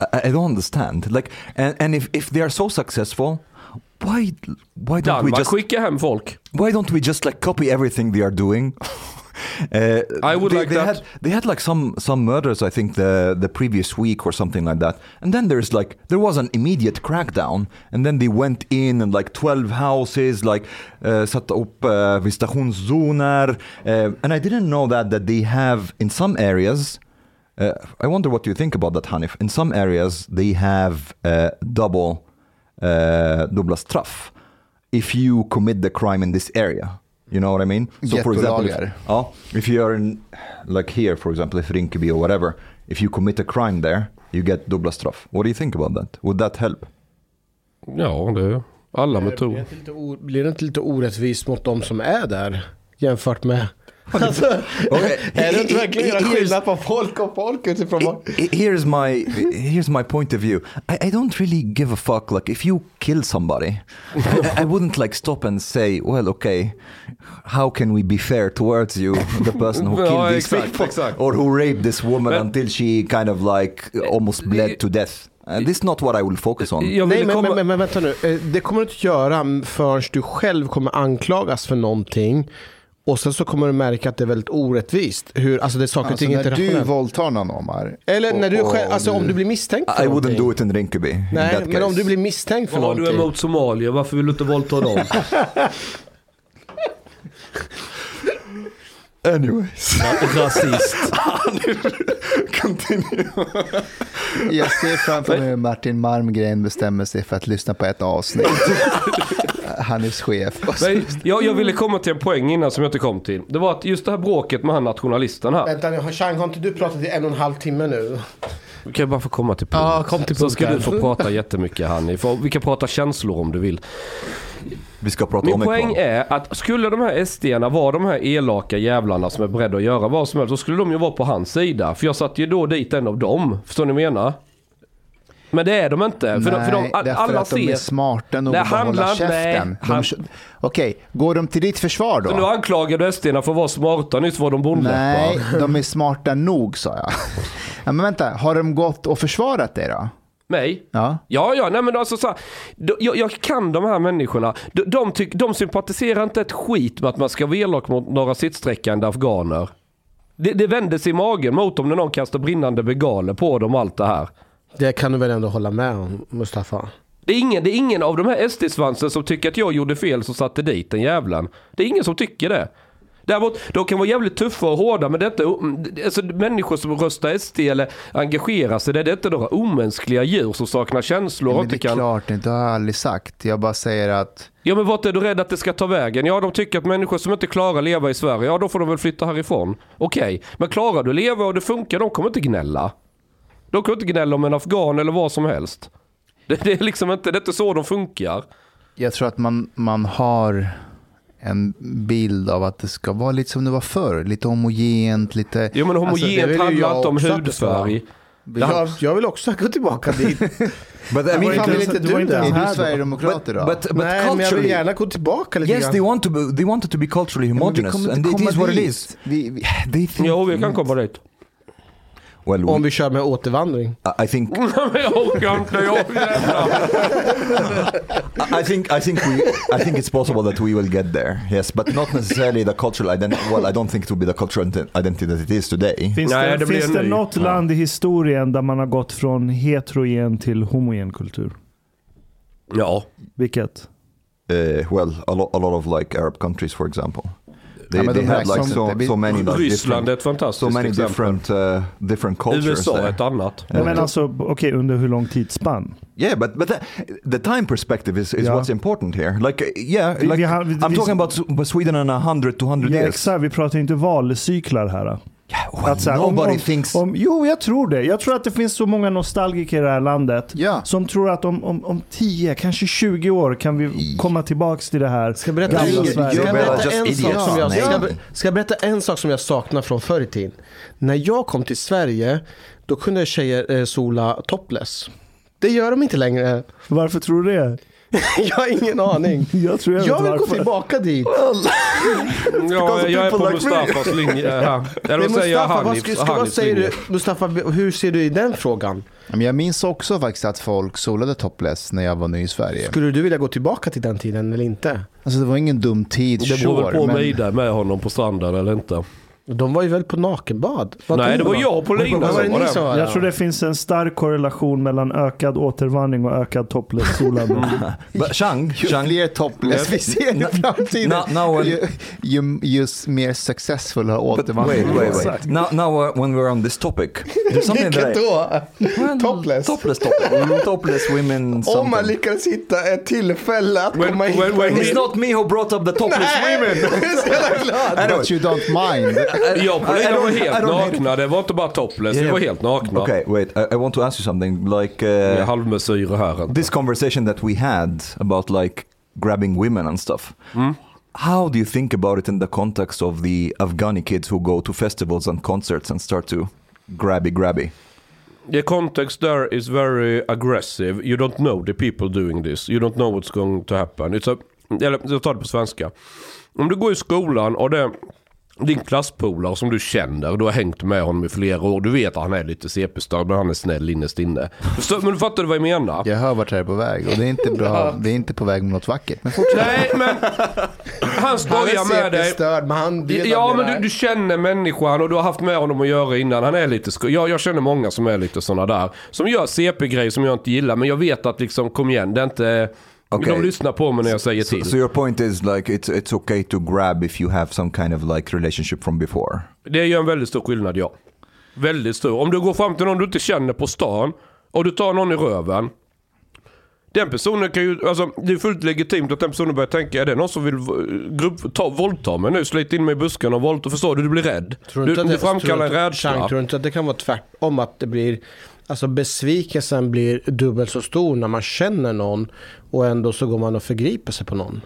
I, I don't understand. Like, and, and if, if they are so successful, why why don't we just skickar hem folk. why don't we just like copy everything they are doing? Uh, I would they, like they that. Had, they had like some some murders, I think the the previous week or something like that. And then there's like there was an immediate crackdown, and then they went in and like twelve houses, like uh, satte upp uh, visitationszoner. Uh, and I didn't know that that they have in some areas. Uh, I wonder what you think about that, Hanif. In some areas, they have uh, double uh, dubbla straff if you commit the crime in this area. You know what I mean? for example, if, ja, if you are in, like here, for example, if Rinkeby or whatever, if you commit a crime there, you get dubbla straff. What do you think about that? Would that help? Ja, det är alla Blir metoder. blir det inte lite orättvist mot de som är där? Jämfört med... Alltså, är det inte verkligen göra skillnad på folk och folk utifrån vad... I- I- here's my here's my point of view. I, I don't really give a fuck. Like if you kill somebody, I, I wouldn't like stop and say, well, okay, how can we be fair towards you, the person who Ja, killed these exakt, people, exakt. or who raped this woman Men- until she kind of like almost bled to death. Uh, this is not what I will focus on. Nej, men, komma... men, men, men vänta nu. Eh, Det kommer du inte göra förrän du själv kommer anklagas för någonting. Och sen så kommer du märka att det är väldigt orättvist. Hur, alltså det är saker och Alltså ting inte när du rationellt. våldtar någon Omar. Eller när du själv, alltså om du blir misstänkt för I wouldn't någonting. do it in Rinkeby. in Nej, men om case. du blir misstänkt för Vad har du någonting. emot Somalia? Varför vill du inte våldta dem? Anyways, Rasist. continue. Jag ser framför mig hur Martin Malmgren bestämmer sig för att lyssna på ett avsnitt. Hanifs chef. Men jag, jag ville komma till en poäng innan som jag inte kom till. Det var att just det här bråket med han nationalisten här. Vänta nu, Chang, har inte du pratat i en och en halv timme nu? Kan jag bara få komma till punkt? Ja, kom till Så ska punkten. du få prata jättemycket Hanni. För vi kan prata känslor om du vill. Vi ska prata Min om poäng ekval. är att skulle de här SD-arna vara de här elaka jävlarna som är beredda att göra vad som helst, så skulle de ju vara på hans sida. För jag satte ju då dit en av dem. Förstår ni vad jag menar? Men det är de inte. För, de, för de, Nej, all- därför alla att de är smarta nog att hålla nej, käften. De han- kö- Okej, går de till ditt försvar Så nu då? anklagar du SD-arna för att vara smarta, nyss var de bondläppar. Nej, de är smarta nog sa jag. Ja, men vänta, har de gått och försvarat dig då? Mig? Ja. Ja, ja, nej men alltså så här, de- jag, jag kan de här människorna. De, de, tyck, de sympatiserar inte ett skit med att man ska vara elak mot några sittsträckande afghaner. Det, det sig i magen mot dem när någon kastar brinnande begaler på dem och allt det här. Det kan du väl ändå hålla med om, Mustafa? Det är ingen, det är ingen av de här SD-svansen som tycker att jag gjorde fel som satte dit den jävlen. Det är ingen som tycker det. Däremot, de kan vara jävligt tuffa och hårda men detta, alltså människor som röstar SD eller engagerar sig, det är inte några omänskliga djur som saknar känslor Men det inte är kan... klart, det har jag aldrig sagt. Jag bara säger att Ja men vart är du rädd att det ska ta vägen? Ja de tycker att människor som inte klarar att leva i Sverige, ja då får de väl flytta härifrån. Okej, men klarar du att leva och det funkar, de kommer inte gnälla. De kommer inte gnälla om en afghan eller vad som helst. Det, det är liksom inte, det är inte så de funkar. jag tror att man, man har en bild av att det ska vara lite som det var förr. Lite homogent, lite... Jo men Alltså, det homogent ju handlar inte om det hudfärg. Jag, jag vill också gå tillbaka dit. But I Men mean, var inte, det du ens Är här du sverigedemokrat idag? but, but Nej, men jag vill gärna gå tillbaka lite yes, grann. they want to be, they want it to be culturally Ja, homogenous, kommer and it is what it is. Vi, vi, They think, Jo vi kan komma dit. Well, we- Om vi kör med återvandring. I think. I think I think we I think it's possible that we will get there. Yes, but not necessarily the cultural identity. Well, I don't think it will be the cultural ident- identity that it is today. Finns Nej, det, det blir finns det ny. något Ja. land i historien där man har gått från heterogen till homogen kultur? Ja. Vilket? Uh, well, a lot a lot of like Arab countries, for example. They, Ja, they räknas like so, Vi- so many like Ryssland är different, ett fantastiskt so many exempel. different uh, different cultures USA är ett annat. Nej, men alltså, okej, under hur lång tidsspann? Yeah, but but the, the time perspective is, is Yeah. what's important here. Like uh, yeah, Vi- like vi har- vi- I'm vi- talking about Sweden in a hundred, 200 Ja, years. exakt, vi pratar inte valcyklar här. Well, Att så här, nobody om, thinks... om, jo, jag tror det. Jag tror att det finns så många nostalgiker i det här landet Ja. som tror att om, om, om 10, kanske 20 år kan vi komma tillbaka till det här Ska jag berätta, gamla ska Sverige. jag Well, berätta, en, sak som jag, ska, jag ska jag berätta en sak som jag saknar från förr i tiden? När jag kom till Sverige, då kunde tjejer eh, sola topless. Det gör de inte längre. Varför tror du det? jag har ingen aning. Jag tror jag, Jag vill gå varför. tillbaka dit. Ja, jag är på Mustafas linje här. Eller Men vad säger jag? Hanifs, ska, ska, vad Hanifs säger linje. du? Mustafa, hur ser du i den frågan? Jag minns också faktiskt att folk solade topless när jag var ny i Sverige. Skulle du vilja gå tillbaka till den tiden eller inte? Alltså det var ingen dum tid, Det beror väl sure, på om men- jag är där med honom på stranden eller inte. De var ju väl på nakenbad? Vad Nej, det var jag på Lina Vad var det som var var Jag tror det finns en stark korrelation mellan ökad återvandring och ökad topless-solande. Chang, Ju Chang, fler topless vi ser i framtiden, Now- now when- ju, ju, ju mer successfulla but återvandring. wait, wait, wait. Now, now uh, when we're on this topic, Vilket då? Topless? Topless, topless, mm, topless women Om man lyckades hitta ett tillfälle att When- komma hit It's not me who brought up the topless women. Jag är så jävla glad. But you don't mind. Jag don't- var helt nakna. Det var inte bara topless, vi Yeah. var helt nakna. Okay, wait. I, I want to ask you something. Like Med uh, halvmesyrer här. this conversation that we had about like grabbing women and stuff. How do you think about it in the context of the Afghani kids who go to festivals and concerts and start to grabby grabby? The context there is very aggressive. You don't know the people doing this. You don't know what's going to happen. It's a, eller jag tar det på svenska. Om du går i skolan och det din klasspolare som du känner, du har hängt med honom i flera år. Du vet att han är lite CP-störd men han är snäll innerst inne. Förstår- Men du fattar du vad jag menar? Jag hör vart det är på väg och det är inte bra. Det är inte på väg mot något vackert. Men fortsätt. Nej men han Han skojar är med dig. CP-störd, men han vet Ja men är- du, du känner människan och du har haft med honom att göra innan. Han är lite sko- jag, jag känner många som är lite sådana där. Som gör CP-grejer som jag inte gillar. Men jag vet att liksom, kom igen, det är inte... Okej. De lyssnar på mig när jag säger So, till. so your point is like it's it's okay to grab if you have some kind of like relationship from before. Det gör en väldigt stor skillnad ja. Väldigt stor. Om du går fram till någon du inte känner på stan och du tar någon i röven. Den personen kan ju, alltså det är fullt legitimt att den personen börjar tänka, är det någon som vill grupp, ta, våldta mig nu, slita in mig i buskarna och våldta, förstår du? Du blir rädd. Tror Du, inte att du det- framkallar en rädsla. Tror du inte att det kan vara tvärtom? Att det blir, alltså besvikelsen blir dubbelt så stor när man känner någon och ändå så går man och förgriper sig på någon.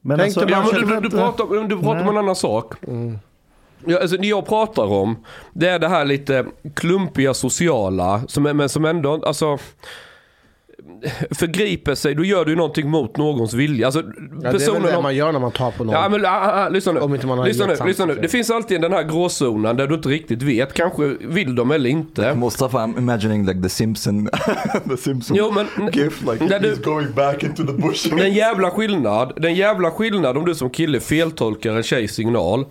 Men Tänk dig Ja, men du, du, du pratar, du pratar om en annan sak. Ja, alltså, det jag pratar om, det är det här lite klumpiga sociala, som, men som ändå, alltså förgriper sig, då gör du ju någonting mot någons vilja. Alltså, Ja, det är väl personen det om- man gör när man tar på någon. Ja men ah, ah, lyssna nu. Om inte man har lyssna, nu, lyssna nu. Det finns alltid den här gråzonen där du inte riktigt vet. Kanske vill de eller inte. Mustafa, I'm imagining like the Simpson, the Simpson Jo men... gif, like Där du- he's going back into the bush. Den jävla skillnad, den jävla skillnad om du som kille feltolkar en tjejs signal.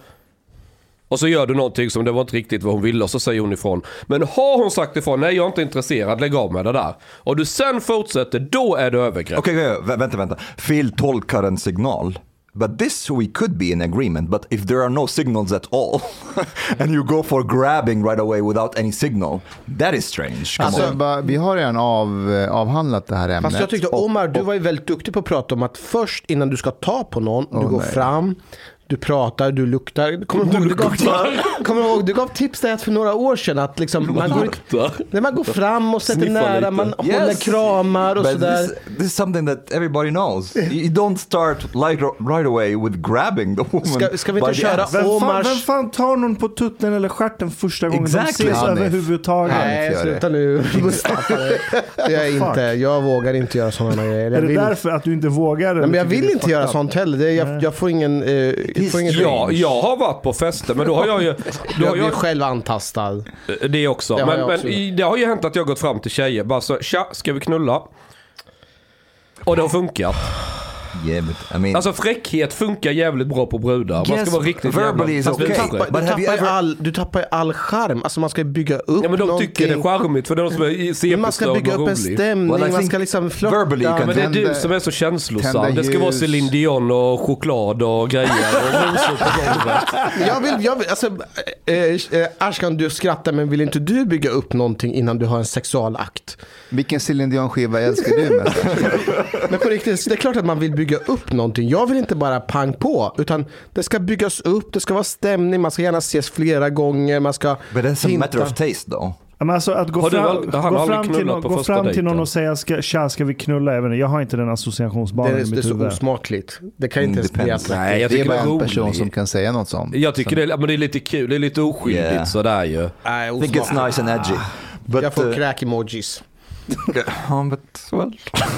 Och så gör du någonting som det var inte riktigt vad hon ville och så säger hon ifrån. Men har hon sagt ifrån, nej jag är inte intresserad, lägg av med det där. Och du sen fortsätter, då är det övergrepp. Okej, okay, vä- vänta, vänta. Feltolkar en signal. But this we could be in agreement, but if there are no signals at all and you go for grabbing right away without any signal, that is strange. Come Alltså, bara, vi har redan av, eh, avhandlat det här ämnet. Fast jag tyckte Och- Omar, du var ju väldigt duktig på att prata om att först innan du ska ta på någon, du Åh, går nej. fram, du pratar, du luktar. Kommer du ihåg, du gav, kommer du ihåg, du gav tips där för några år sedan att liksom, man, går, när man går fram och sätter Sniffa nära, lite. man håller kramar och But sådär. this, this is something that everybody knows. You don't start like right away with grabbing the woman. Ska- ska vi inte köra ass. Vem fan, Omars- vem fan tar någon på tutten eller stjärten första gången Exactly. de ses Hanif. överhuvudtaget? Nej, sluta nu Fuck. inte, jag vågar inte göra sådana grejer. Är Jag det vill, därför att du inte vågar? Nej, men jag vill inte göra sånt heller. Jag, jag får ingen... Eh, jag får ingen Ja, jag har varit på fester men då har jag ju... Då jag har blir jag själv antastad. det också. Det har men jag men också. i- det har ju hänt att jag har gått fram till tjejer bara så, tja, ska vi knulla? Och det har funkat. Yeah, but I mean, Alltså fräckhet funkar jävligt bra på brudar. Man ska vara riktigt verbally jävla... is Du okay. Fast- tappar, du, tappar ju ever- all, du tappar ju all charm. Alltså man ska bygga upp Ja men de någonting. tycker det är charmigt för de som är Men man ska bygga upp en stämning, Well, man ska liksom flirta. verbally Men det är du som är så känslosam. Det ska vara. Céline Dion och choklad och grejer och rosor på golvet. Jag vill, jag vill, alltså, eh, eh, Ashkan du skrattar men vill inte du bygga upp någonting innan du har en sexualakt? Vilken Céline Dion-skiva älskar du mest? Men på riktigt, det är klart att man vill bygga upp någonting. Jag vill inte bara pang på, utan det ska byggas upp, det ska vara stämning, man ska gärna ses flera gånger, man ska But that's a hinta. matter of taste. Ja, Men alltså att gå fram, har gå fram, till, någon, gå fram till någon och säga ska, tja, ska vi knulla? Inte, jag har inte den Det associationsbanan är, i det är mitt så huvud. osmakligt. Det kan inte ens bli attraktivt. Nej, jag Det är tycker bara det en är person roligt. som kan säga något sånt. Jag tycker det, är- men det är lite kul, det är lite oskyldigt Yeah. sådär ju. Nej, I think it's nice and edgy. But, Jag får uh, kräk-emojis. Ja, but well.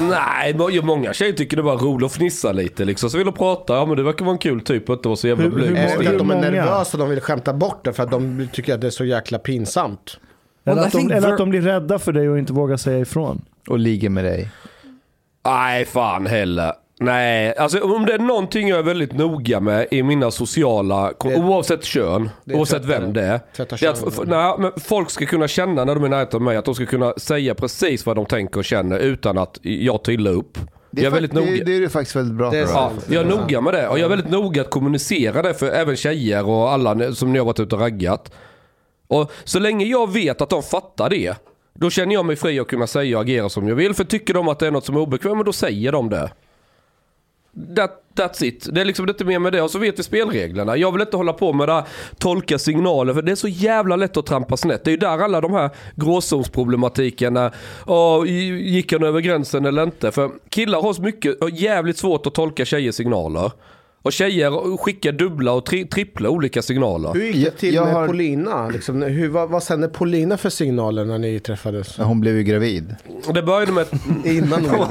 Nej, ju många tjejer tycker det är bara roligt att fnissa lite liksom. Så vill de prata, ja men det verkar vara en kul typ och inte vara så jävla Hur- hur blyg. Är inte att de är nervösa och de vill skämta bort det för att de tycker att det är så jäkla pinsamt? Eller, Well, att de, eller att de blir rädda för dig och inte vågar säga ifrån. Och ligger med dig. Nej, fan heller. Nej, alltså om det är någonting jag är väldigt noga med i mina sociala, Det- oavsett kön, oavsett tvätta- vem det är. Det är att, nej, men folk ska kunna känna när de är nära av mig att de ska kunna säga precis vad de tänker och känner utan att jag tar illa upp. Det jag är, är väldigt noga. det, det är du faktiskt väldigt bra Det är på. Ja, jag är noga med det och jag är väldigt noga att kommunicera det för även tjejer och alla som ni har varit ute och raggat. Och så länge jag vet att de fattar det, då känner jag mig fri att kunna säga och agera som jag vill. För tycker de att det är något som är obekvämt, då säger de det. That, that's it. Det är liksom inte mer med det. Och så vet vi spelreglerna. Jag vill inte hålla på med det här, tolka signaler. För det är så jävla lätt att trampa snett. Det är ju där alla de här gråzonsproblematiken. när, åh, gick han över gränsen eller inte? För killar har så mycket, och jävligt svårt att tolka tjejers signaler. Och tjejer skickar dubbla och tri, trippla olika signaler. Hur gick det Jag- till jag med har- Polina? Liksom, hur, vad, vad sände Polina för signaler när ni träffades? Hon blev ju gravid. Det började med Innan hon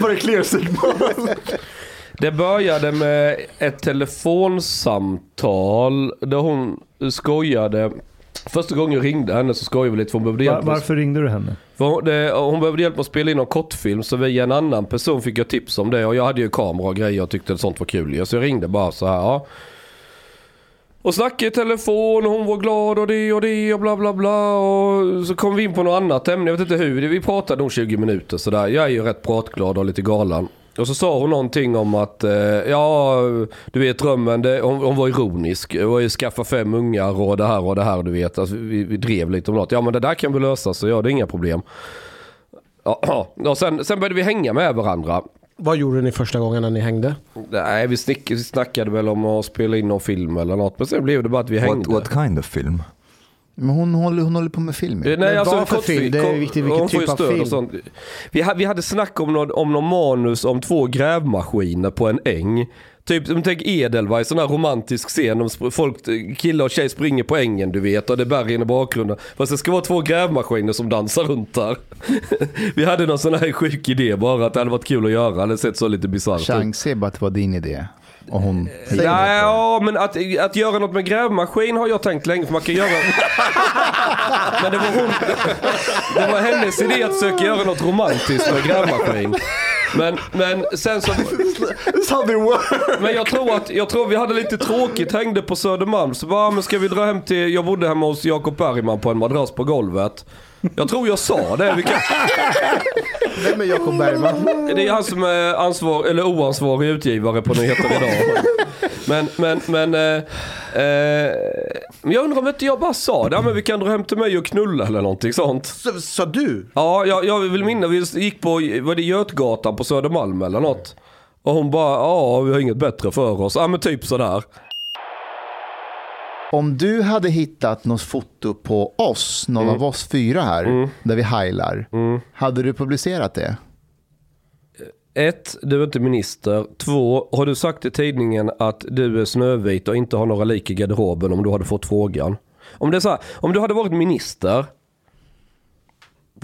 Bara clear signal. Det började med ett telefonsamtal där hon skojade. Första gången jag ringde henne så skojade vi lite för hon behövde hjälp. med- varför ringde du henne? Hon, det, hon behövde hjälp med att spela in någon kortfilm så via en annan person fick jag tips om det. Och jag hade ju kamera och grejer och tyckte att sånt var kul. Så jag ringde bara så här. Ja. Och snackade i telefon och hon var glad och det och det och bla bla bla. Och så kom vi in på något annat ämne. Jag vet inte hur. Vi pratade nog 20 minuter sådär. Jag är ju rätt pratglad och lite galen. Och så sa hon någonting om att, eh, ja du vet drömmen, det, hon, hon var ironisk. Det var ju skaffa fem ungar och det här och det här du vet. Alltså, vi, vi drev lite om något. Ja men det där kan vi lösa så ja det är inga problem. Ja, och sen, sen började vi hänga med varandra. Vad gjorde ni första gången när ni hängde? Nej, vi, snick, vi snackade väl om att spela in någon film eller något. Men sen blev det bara att vi hängde. What, what kind of film? Men hon håller, hon håller på med film. Nej, alltså vad för kortfilm- film? Det är viktigt vilken typ av film. sånt. Vi, ha- vi hade snack om någon, om någon manus om två grävmaskiner på en äng. Typ, tänk Edelweiss, sån här romantisk scen. De sp- folk, killar och tjej springer på ängen du vet och det är bergen i bakgrunden. Fast det ska vara två grävmaskiner som dansar runt där. vi hade någon sån här sjuk idé bara att det hade varit kul att göra. Det hade sett så lite bisarrt ut. Chans är bara att det var din idé. Och hon... Nej, ja, men att, att göra något med grävmaskin har jag tänkt länge för man kan göra... men det var hon... Det var hennes idé att försöka göra något romantiskt med grävmaskin. Men, men sen så... Men jag tror att, jag tror vi hade lite tråkigt, hängde på Södermalm. Så bara, men ska vi dra hem till, jag bodde hemma hos Jakob Bergman på en madrass på golvet. Jag tror jag sa det. Vi kan, Vem är Jakob Bergman? det är han som är ansvar, eller oansvarig utgivare på Nyheter Idag. Men, men, men, eh, eh, jag undrar om inte jag bara sa det. Ja, men vi kan dra hem till mig och knulla eller någonting sånt. Sa- Sa du? Ja, jag, jag vill minnas, vi gick på, var det Götgatan på Södermalm eller något? Och hon bara, ja vi har inget bättre för oss. Ja men typ sådär. Om du hade hittat något foto på oss, någon Mm. av oss fyra här, där vi heilar, hade du publicerat det? Ett, du är inte minister. Två, har du sagt i tidningen att du är snövit och inte har några lik i garderoben om du hade fått frågan? Om det är så här, om du hade varit minister,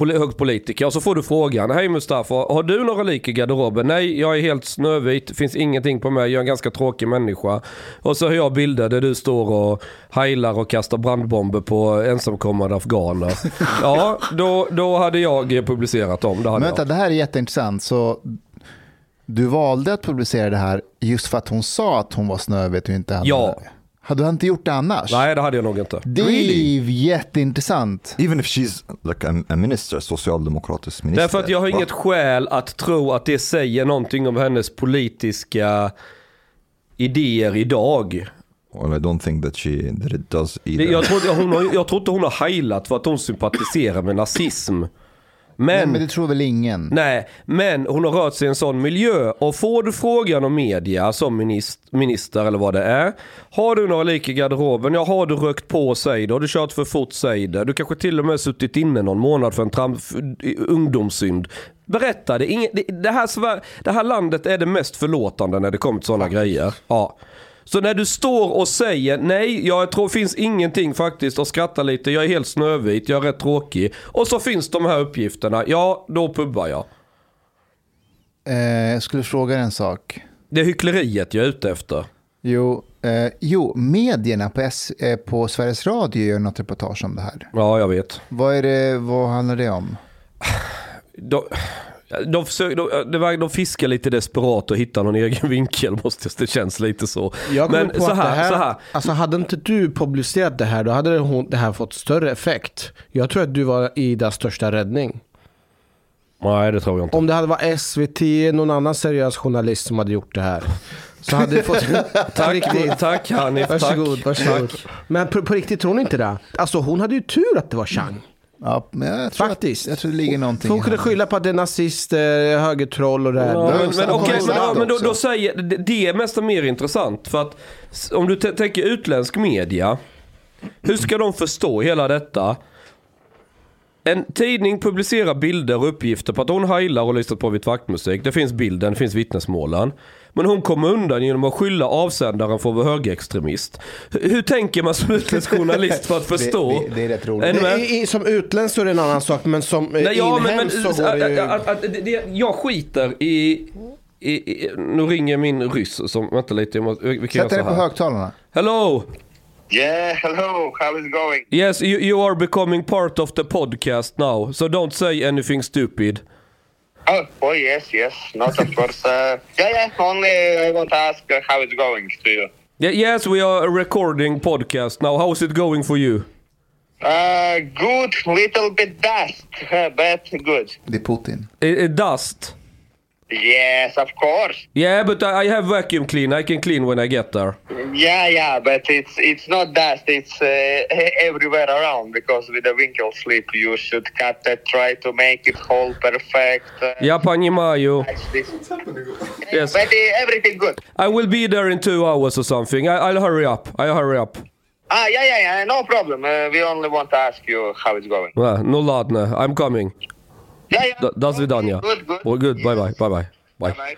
hög politiker, och så får du frågan. Hej Mustafa, har du några lik i garderoben? Nej, jag är helt snövit, finns ingenting på mig, jag är en ganska tråkig människa. Och så har jag bilder där du står och heilar och kastar brandbomber på ensamkommande afghaner. Ja, då, då hade jag publicerat dem. Det Men jag. vänta, det här är jätteintressant. Så du valde att publicera det här just för att hon sa att hon var snövit och inte hade Ja. Hade du inte gjort det annars? Nej, det hade jag nog inte. Det är jätteintressant. Even if she's like a, a minister, socialdemokratisk minister. Därför att jag har inget skäl att tro att det säger någonting om hennes politiska idéer idag. Well, I don't think that she that it does either. Jag tror, hon har, jag tror inte hon har heilat för att hon sympatiserar med nazism. Men, Nej, men det tror väl ingen. Nej, men hon har rört sig i en sån miljö. Och får du frågan om media som minister, minister eller vad det är. Har du några lik i garderoben? Ja, har du rökt på, säg det. Har du kört för fort, säg det. Du kanske till och med suttit inne någon månad för en tram, för, ungdomssynd. Berätta, det, är ingen, det, det, här, det här landet är det mest förlåtande när det kommer till sådana grejer. Ja. Så när du står och säger nej, jag tror finns ingenting faktiskt och skrattar lite, jag är helt snövit, jag är rätt tråkig. Och så finns de här uppgifterna, ja då pubbar jag. Eh, jag skulle fråga en sak. Det är hyckleriet jag är ute efter. Jo, eh, jo medierna på, S, eh, på Sveriges Radio gör något reportage om det här. Ja, jag vet. Vad, är det, vad handlar det om? De, de, försöker, de, de fiskar lite desperat och hittar någon egen vinkel, måste jag, det känns lite så. Men så här, här, så här. Alltså hade inte du publicerat det här, då hade det här fått större effekt. Jag tror att du var Idas största räddning. Nej, det tror jag inte. Om det hade varit SVT, någon annan seriös journalist som hade gjort det här. Så hade det fått... Tack, riktigt. tack Hanif, Varsågod, tack. varsågod. Men på, på riktigt tror ni inte det? Alltså hon hade ju tur att det var Chang. Ja, men jag tror Faktiskt. Att, jag tror det ligger någonting hon kunde skylla på att det är nazister, högertroll och det här. Ja, men, men, var men, ja, men då, då säger, det, det är nästan mer intressant. För att om du tänker utländsk media, hur ska de förstå hela detta? En tidning publicerar bilder och uppgifter på att hon heilar och lyssnat på vitvaktmusik. Det finns bilden, det finns vittnesmålen. Men hon kommer undan genom att skylla avsändaren för att vara högerextremist. Hur, hur tänker man som utländsk journalist för att förstå? Det, det, det är rätt roligt. Är som utländsk så är det en annan sak, men som eh, Nej, ja, men, men, inhemsk så går det ju... att, att, det, det, jag skiter i, i, i... Nu ringer min ryss som... Vänta lite, jag måste, vi kan Sätt göra dig på här. högtallarna. Hello! Yeah, hello. How is it going? Yes, you, you are becoming part of the podcast now. So don't say anything stupid. Oh, oh yes, yes. Not of course. Uh, yeah, yeah. Only I want to ask uh, how it's going to you. Yeah, yes, we are recording podcast now. How's it going for you? Uh, good. Little bit dust, but good. Det är Putin. Eh, eh, dust. Yes, of course. Yeah, but I, I have vacuum clean. I can clean when I get there. Yeah, yeah, but it's it's not dust. It's uh, everywhere around because with the winkle slip you should cut it, try to make it whole perfect. Uh, Ja, понимаю. catch this. Yes. But uh, everything good. I will be there in two hours or something. I, I'll hurry up. I'll hurry up. Ah, yeah, yeah, yeah. No problem. Uh, we only want to ask you how it's going. Uh, no ladne. I'm coming. Yeah, yeah. Do, do свидания. Good, good. Oh, good. Bye bye. Bye bye. Bye. Bye.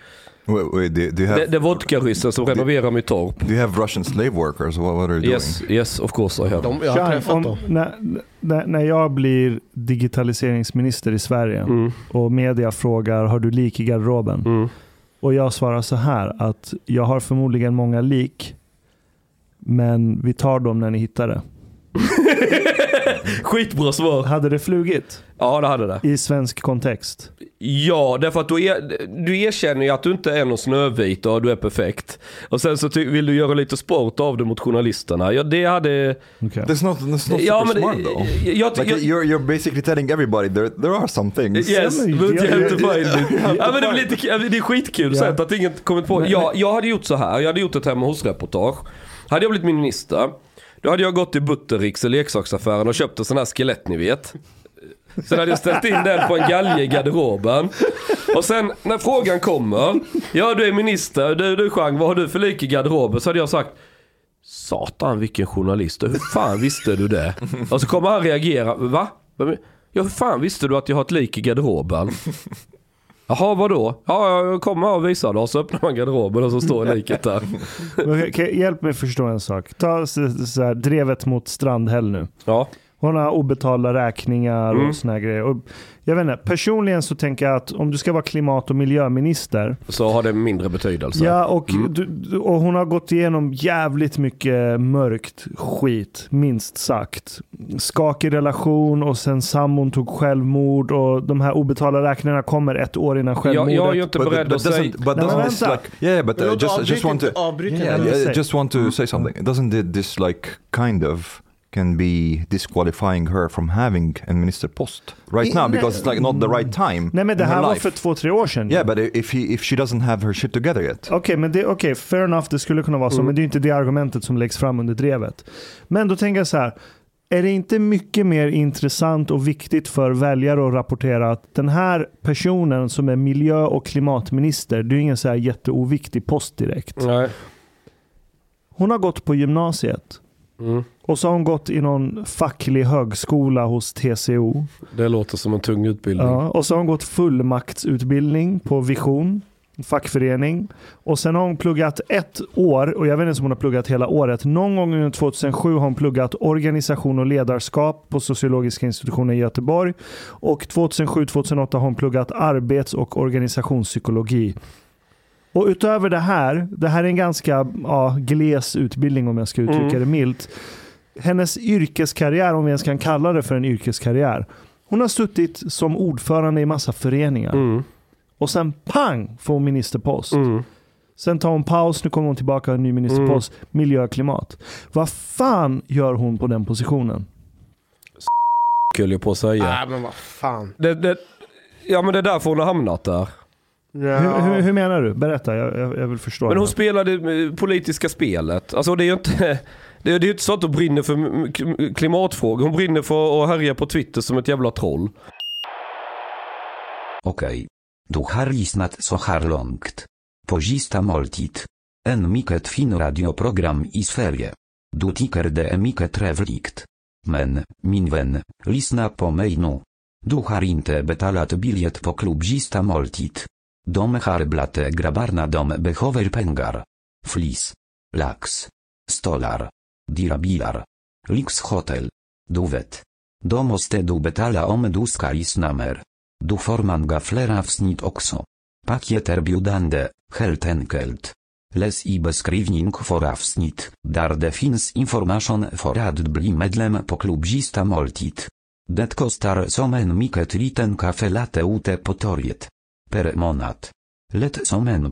Wait, wait, do, do you have Det, det är vodkaryssen som renoverar mitt torp. do you have Russian slave workers? What, what are you Yes, yes, of course I have. De, jag har Chang, träffat om, dem. när, när, när jag blir digitaliseringsminister i Sverige Mm. och media frågar har du lik i garderoben? Mm. Och jag svarar så här att jag har förmodligen många lik men vi tar dem när ni hittar det. Skitbra svar. Hade det flugit Ja, det hade det. i svensk kontext? Ja, därför att du, er, du erkänner ju att du inte är någon snövit och du är perfekt. Och sen så ty, vill du göra lite sport av det mot journalisterna. Ja, det hade... Okay. That's not, that's not Ja, super men smart though. jag, jag, Like jag, you're, you're basically telling everybody there, there are some things. Yes, but you have to find it. Ja, men det, är lite, det är skitkul Ja. sätt att inget kommit på. Men- Jag, jag hade gjort så här, jag hade gjort ett hemma hos-reportage. Hade jag blivit minister, då hade jag gått till Buttericks och leksaksaffären och köpt en sån här skelett ni vet. Sen hade jag ställt in den på en galge i garderoben. Och sen när frågan kommer, ja du är minister, du, du Chang, vad har du för lik i garderoben? Så hade jag sagt, satan vilken journalist, hur fan visste du det? Och så kommer han reagera, va? Ja hur fan visste du att jag har ett lik i garderoben? Jaha, vadå? Ja, jag kommer och visar det. Och så öppnar man garderoben och så står liket där. Okej, Hjälp mig förstå en sak. Ta så, så här, drevet mot Strandhäll nu. Ja, Hon har obetalda räkningar Mm. och såna här grejer. Och jag vet inte, personligen så tänker jag att om du ska vara klimat och miljöminister. så har det mindre betydelse. Ja, och, Mm. du, och hon har gått igenom jävligt mycket mörkt skit, minst sagt. Skakig relation och sen sambon tog självmord och de här obetalda räkningarna kommer ett år innan jag, självmordet. jag är ju inte beredd att säga... but men doesn't this vänta. like yeah, but uh, just, just want to Yeah, yeah. Just want to say something. Doesn't it- this like kind of can be disqualifying her from having a minister post right now because it's like not the right time Nej men det här var life. för två, tre år sedan. Yeah, but if he if she doesn't have her shit together yet. Okej, men det, okay, fair enough, det skulle kunna vara så, Mm. men det är inte det argumentet som läggs fram under drevet. Men då tänker jag så här, är det inte mycket mer intressant och viktigt för väljare att rapportera att den här personen som är miljö och klimatminister, det är ingen så här jätteoviktig post direkt. Nej. Hon har gått på gymnasiet. Mm. Och så har hon gått i någon facklig högskola hos TCO. Det låter som en tung utbildning. Ja, och så har hon gått fullmaktsutbildning på Vision, en fackförening. Och sen har hon pluggat ett år, och jag vet inte om hon har pluggat hela året. Någon gång under 2007 har hon pluggat organisation och ledarskap på sociologiska institutionen i Göteborg. Och 2007-2008 har hon pluggat arbets och organisationspsykologi. Och utöver det här, det här är en ganska ja, gles utbildning om jag ska uttrycka Mm. det milt. Hennes yrkeskarriär, om vi ens kan kalla det för en yrkeskarriär. Hon har suttit som ordförande i massa föreningar. Mm. Och sen pang får hon ministerpost. Mm. Sen tar hon paus, nu kommer hon tillbaka en ny ministerpost. Miljö och klimat. Vad fan gör hon på den positionen? Höll jag på att säga. Nej, men vad fan. Det, det, ja men det är därför hon har hamnat där. Ja. Hur, hur, hur menar du? Berätta, jag, jag, jag vill förstå. Men det hon här. spelade eh, politiska spelet. Alltså det är ju inte... Det är det är ju inte så att hon brinner för kl- klimatfrågor. Hon brinner för att härja på Twitter som ett jävla troll. Okej. Du har lyssnat så här långt. På sista måltid. En mycket fin radioprogram i Sverige. Du tycker det är mycket trevligt. Men, min vän, lyssna på mig nu. Du har inte betalat biljett på klubb sista måltid. De har grabarna grabbarna de behöver pengar. Flis. Lax. Stolar. Dirabilar. Lyxhotel. Du vet. Då måste du betala om du ska lyssna mer. Du får många fler avsnitt också. biudande, heltenkelt. helt enkelt. Läs i beskrivning för avsnitt, där det finns information för att bli medlem på klubzista måltid. Det kostar som en mycket liten kafe late ute på torget. Per månad. Lätt som en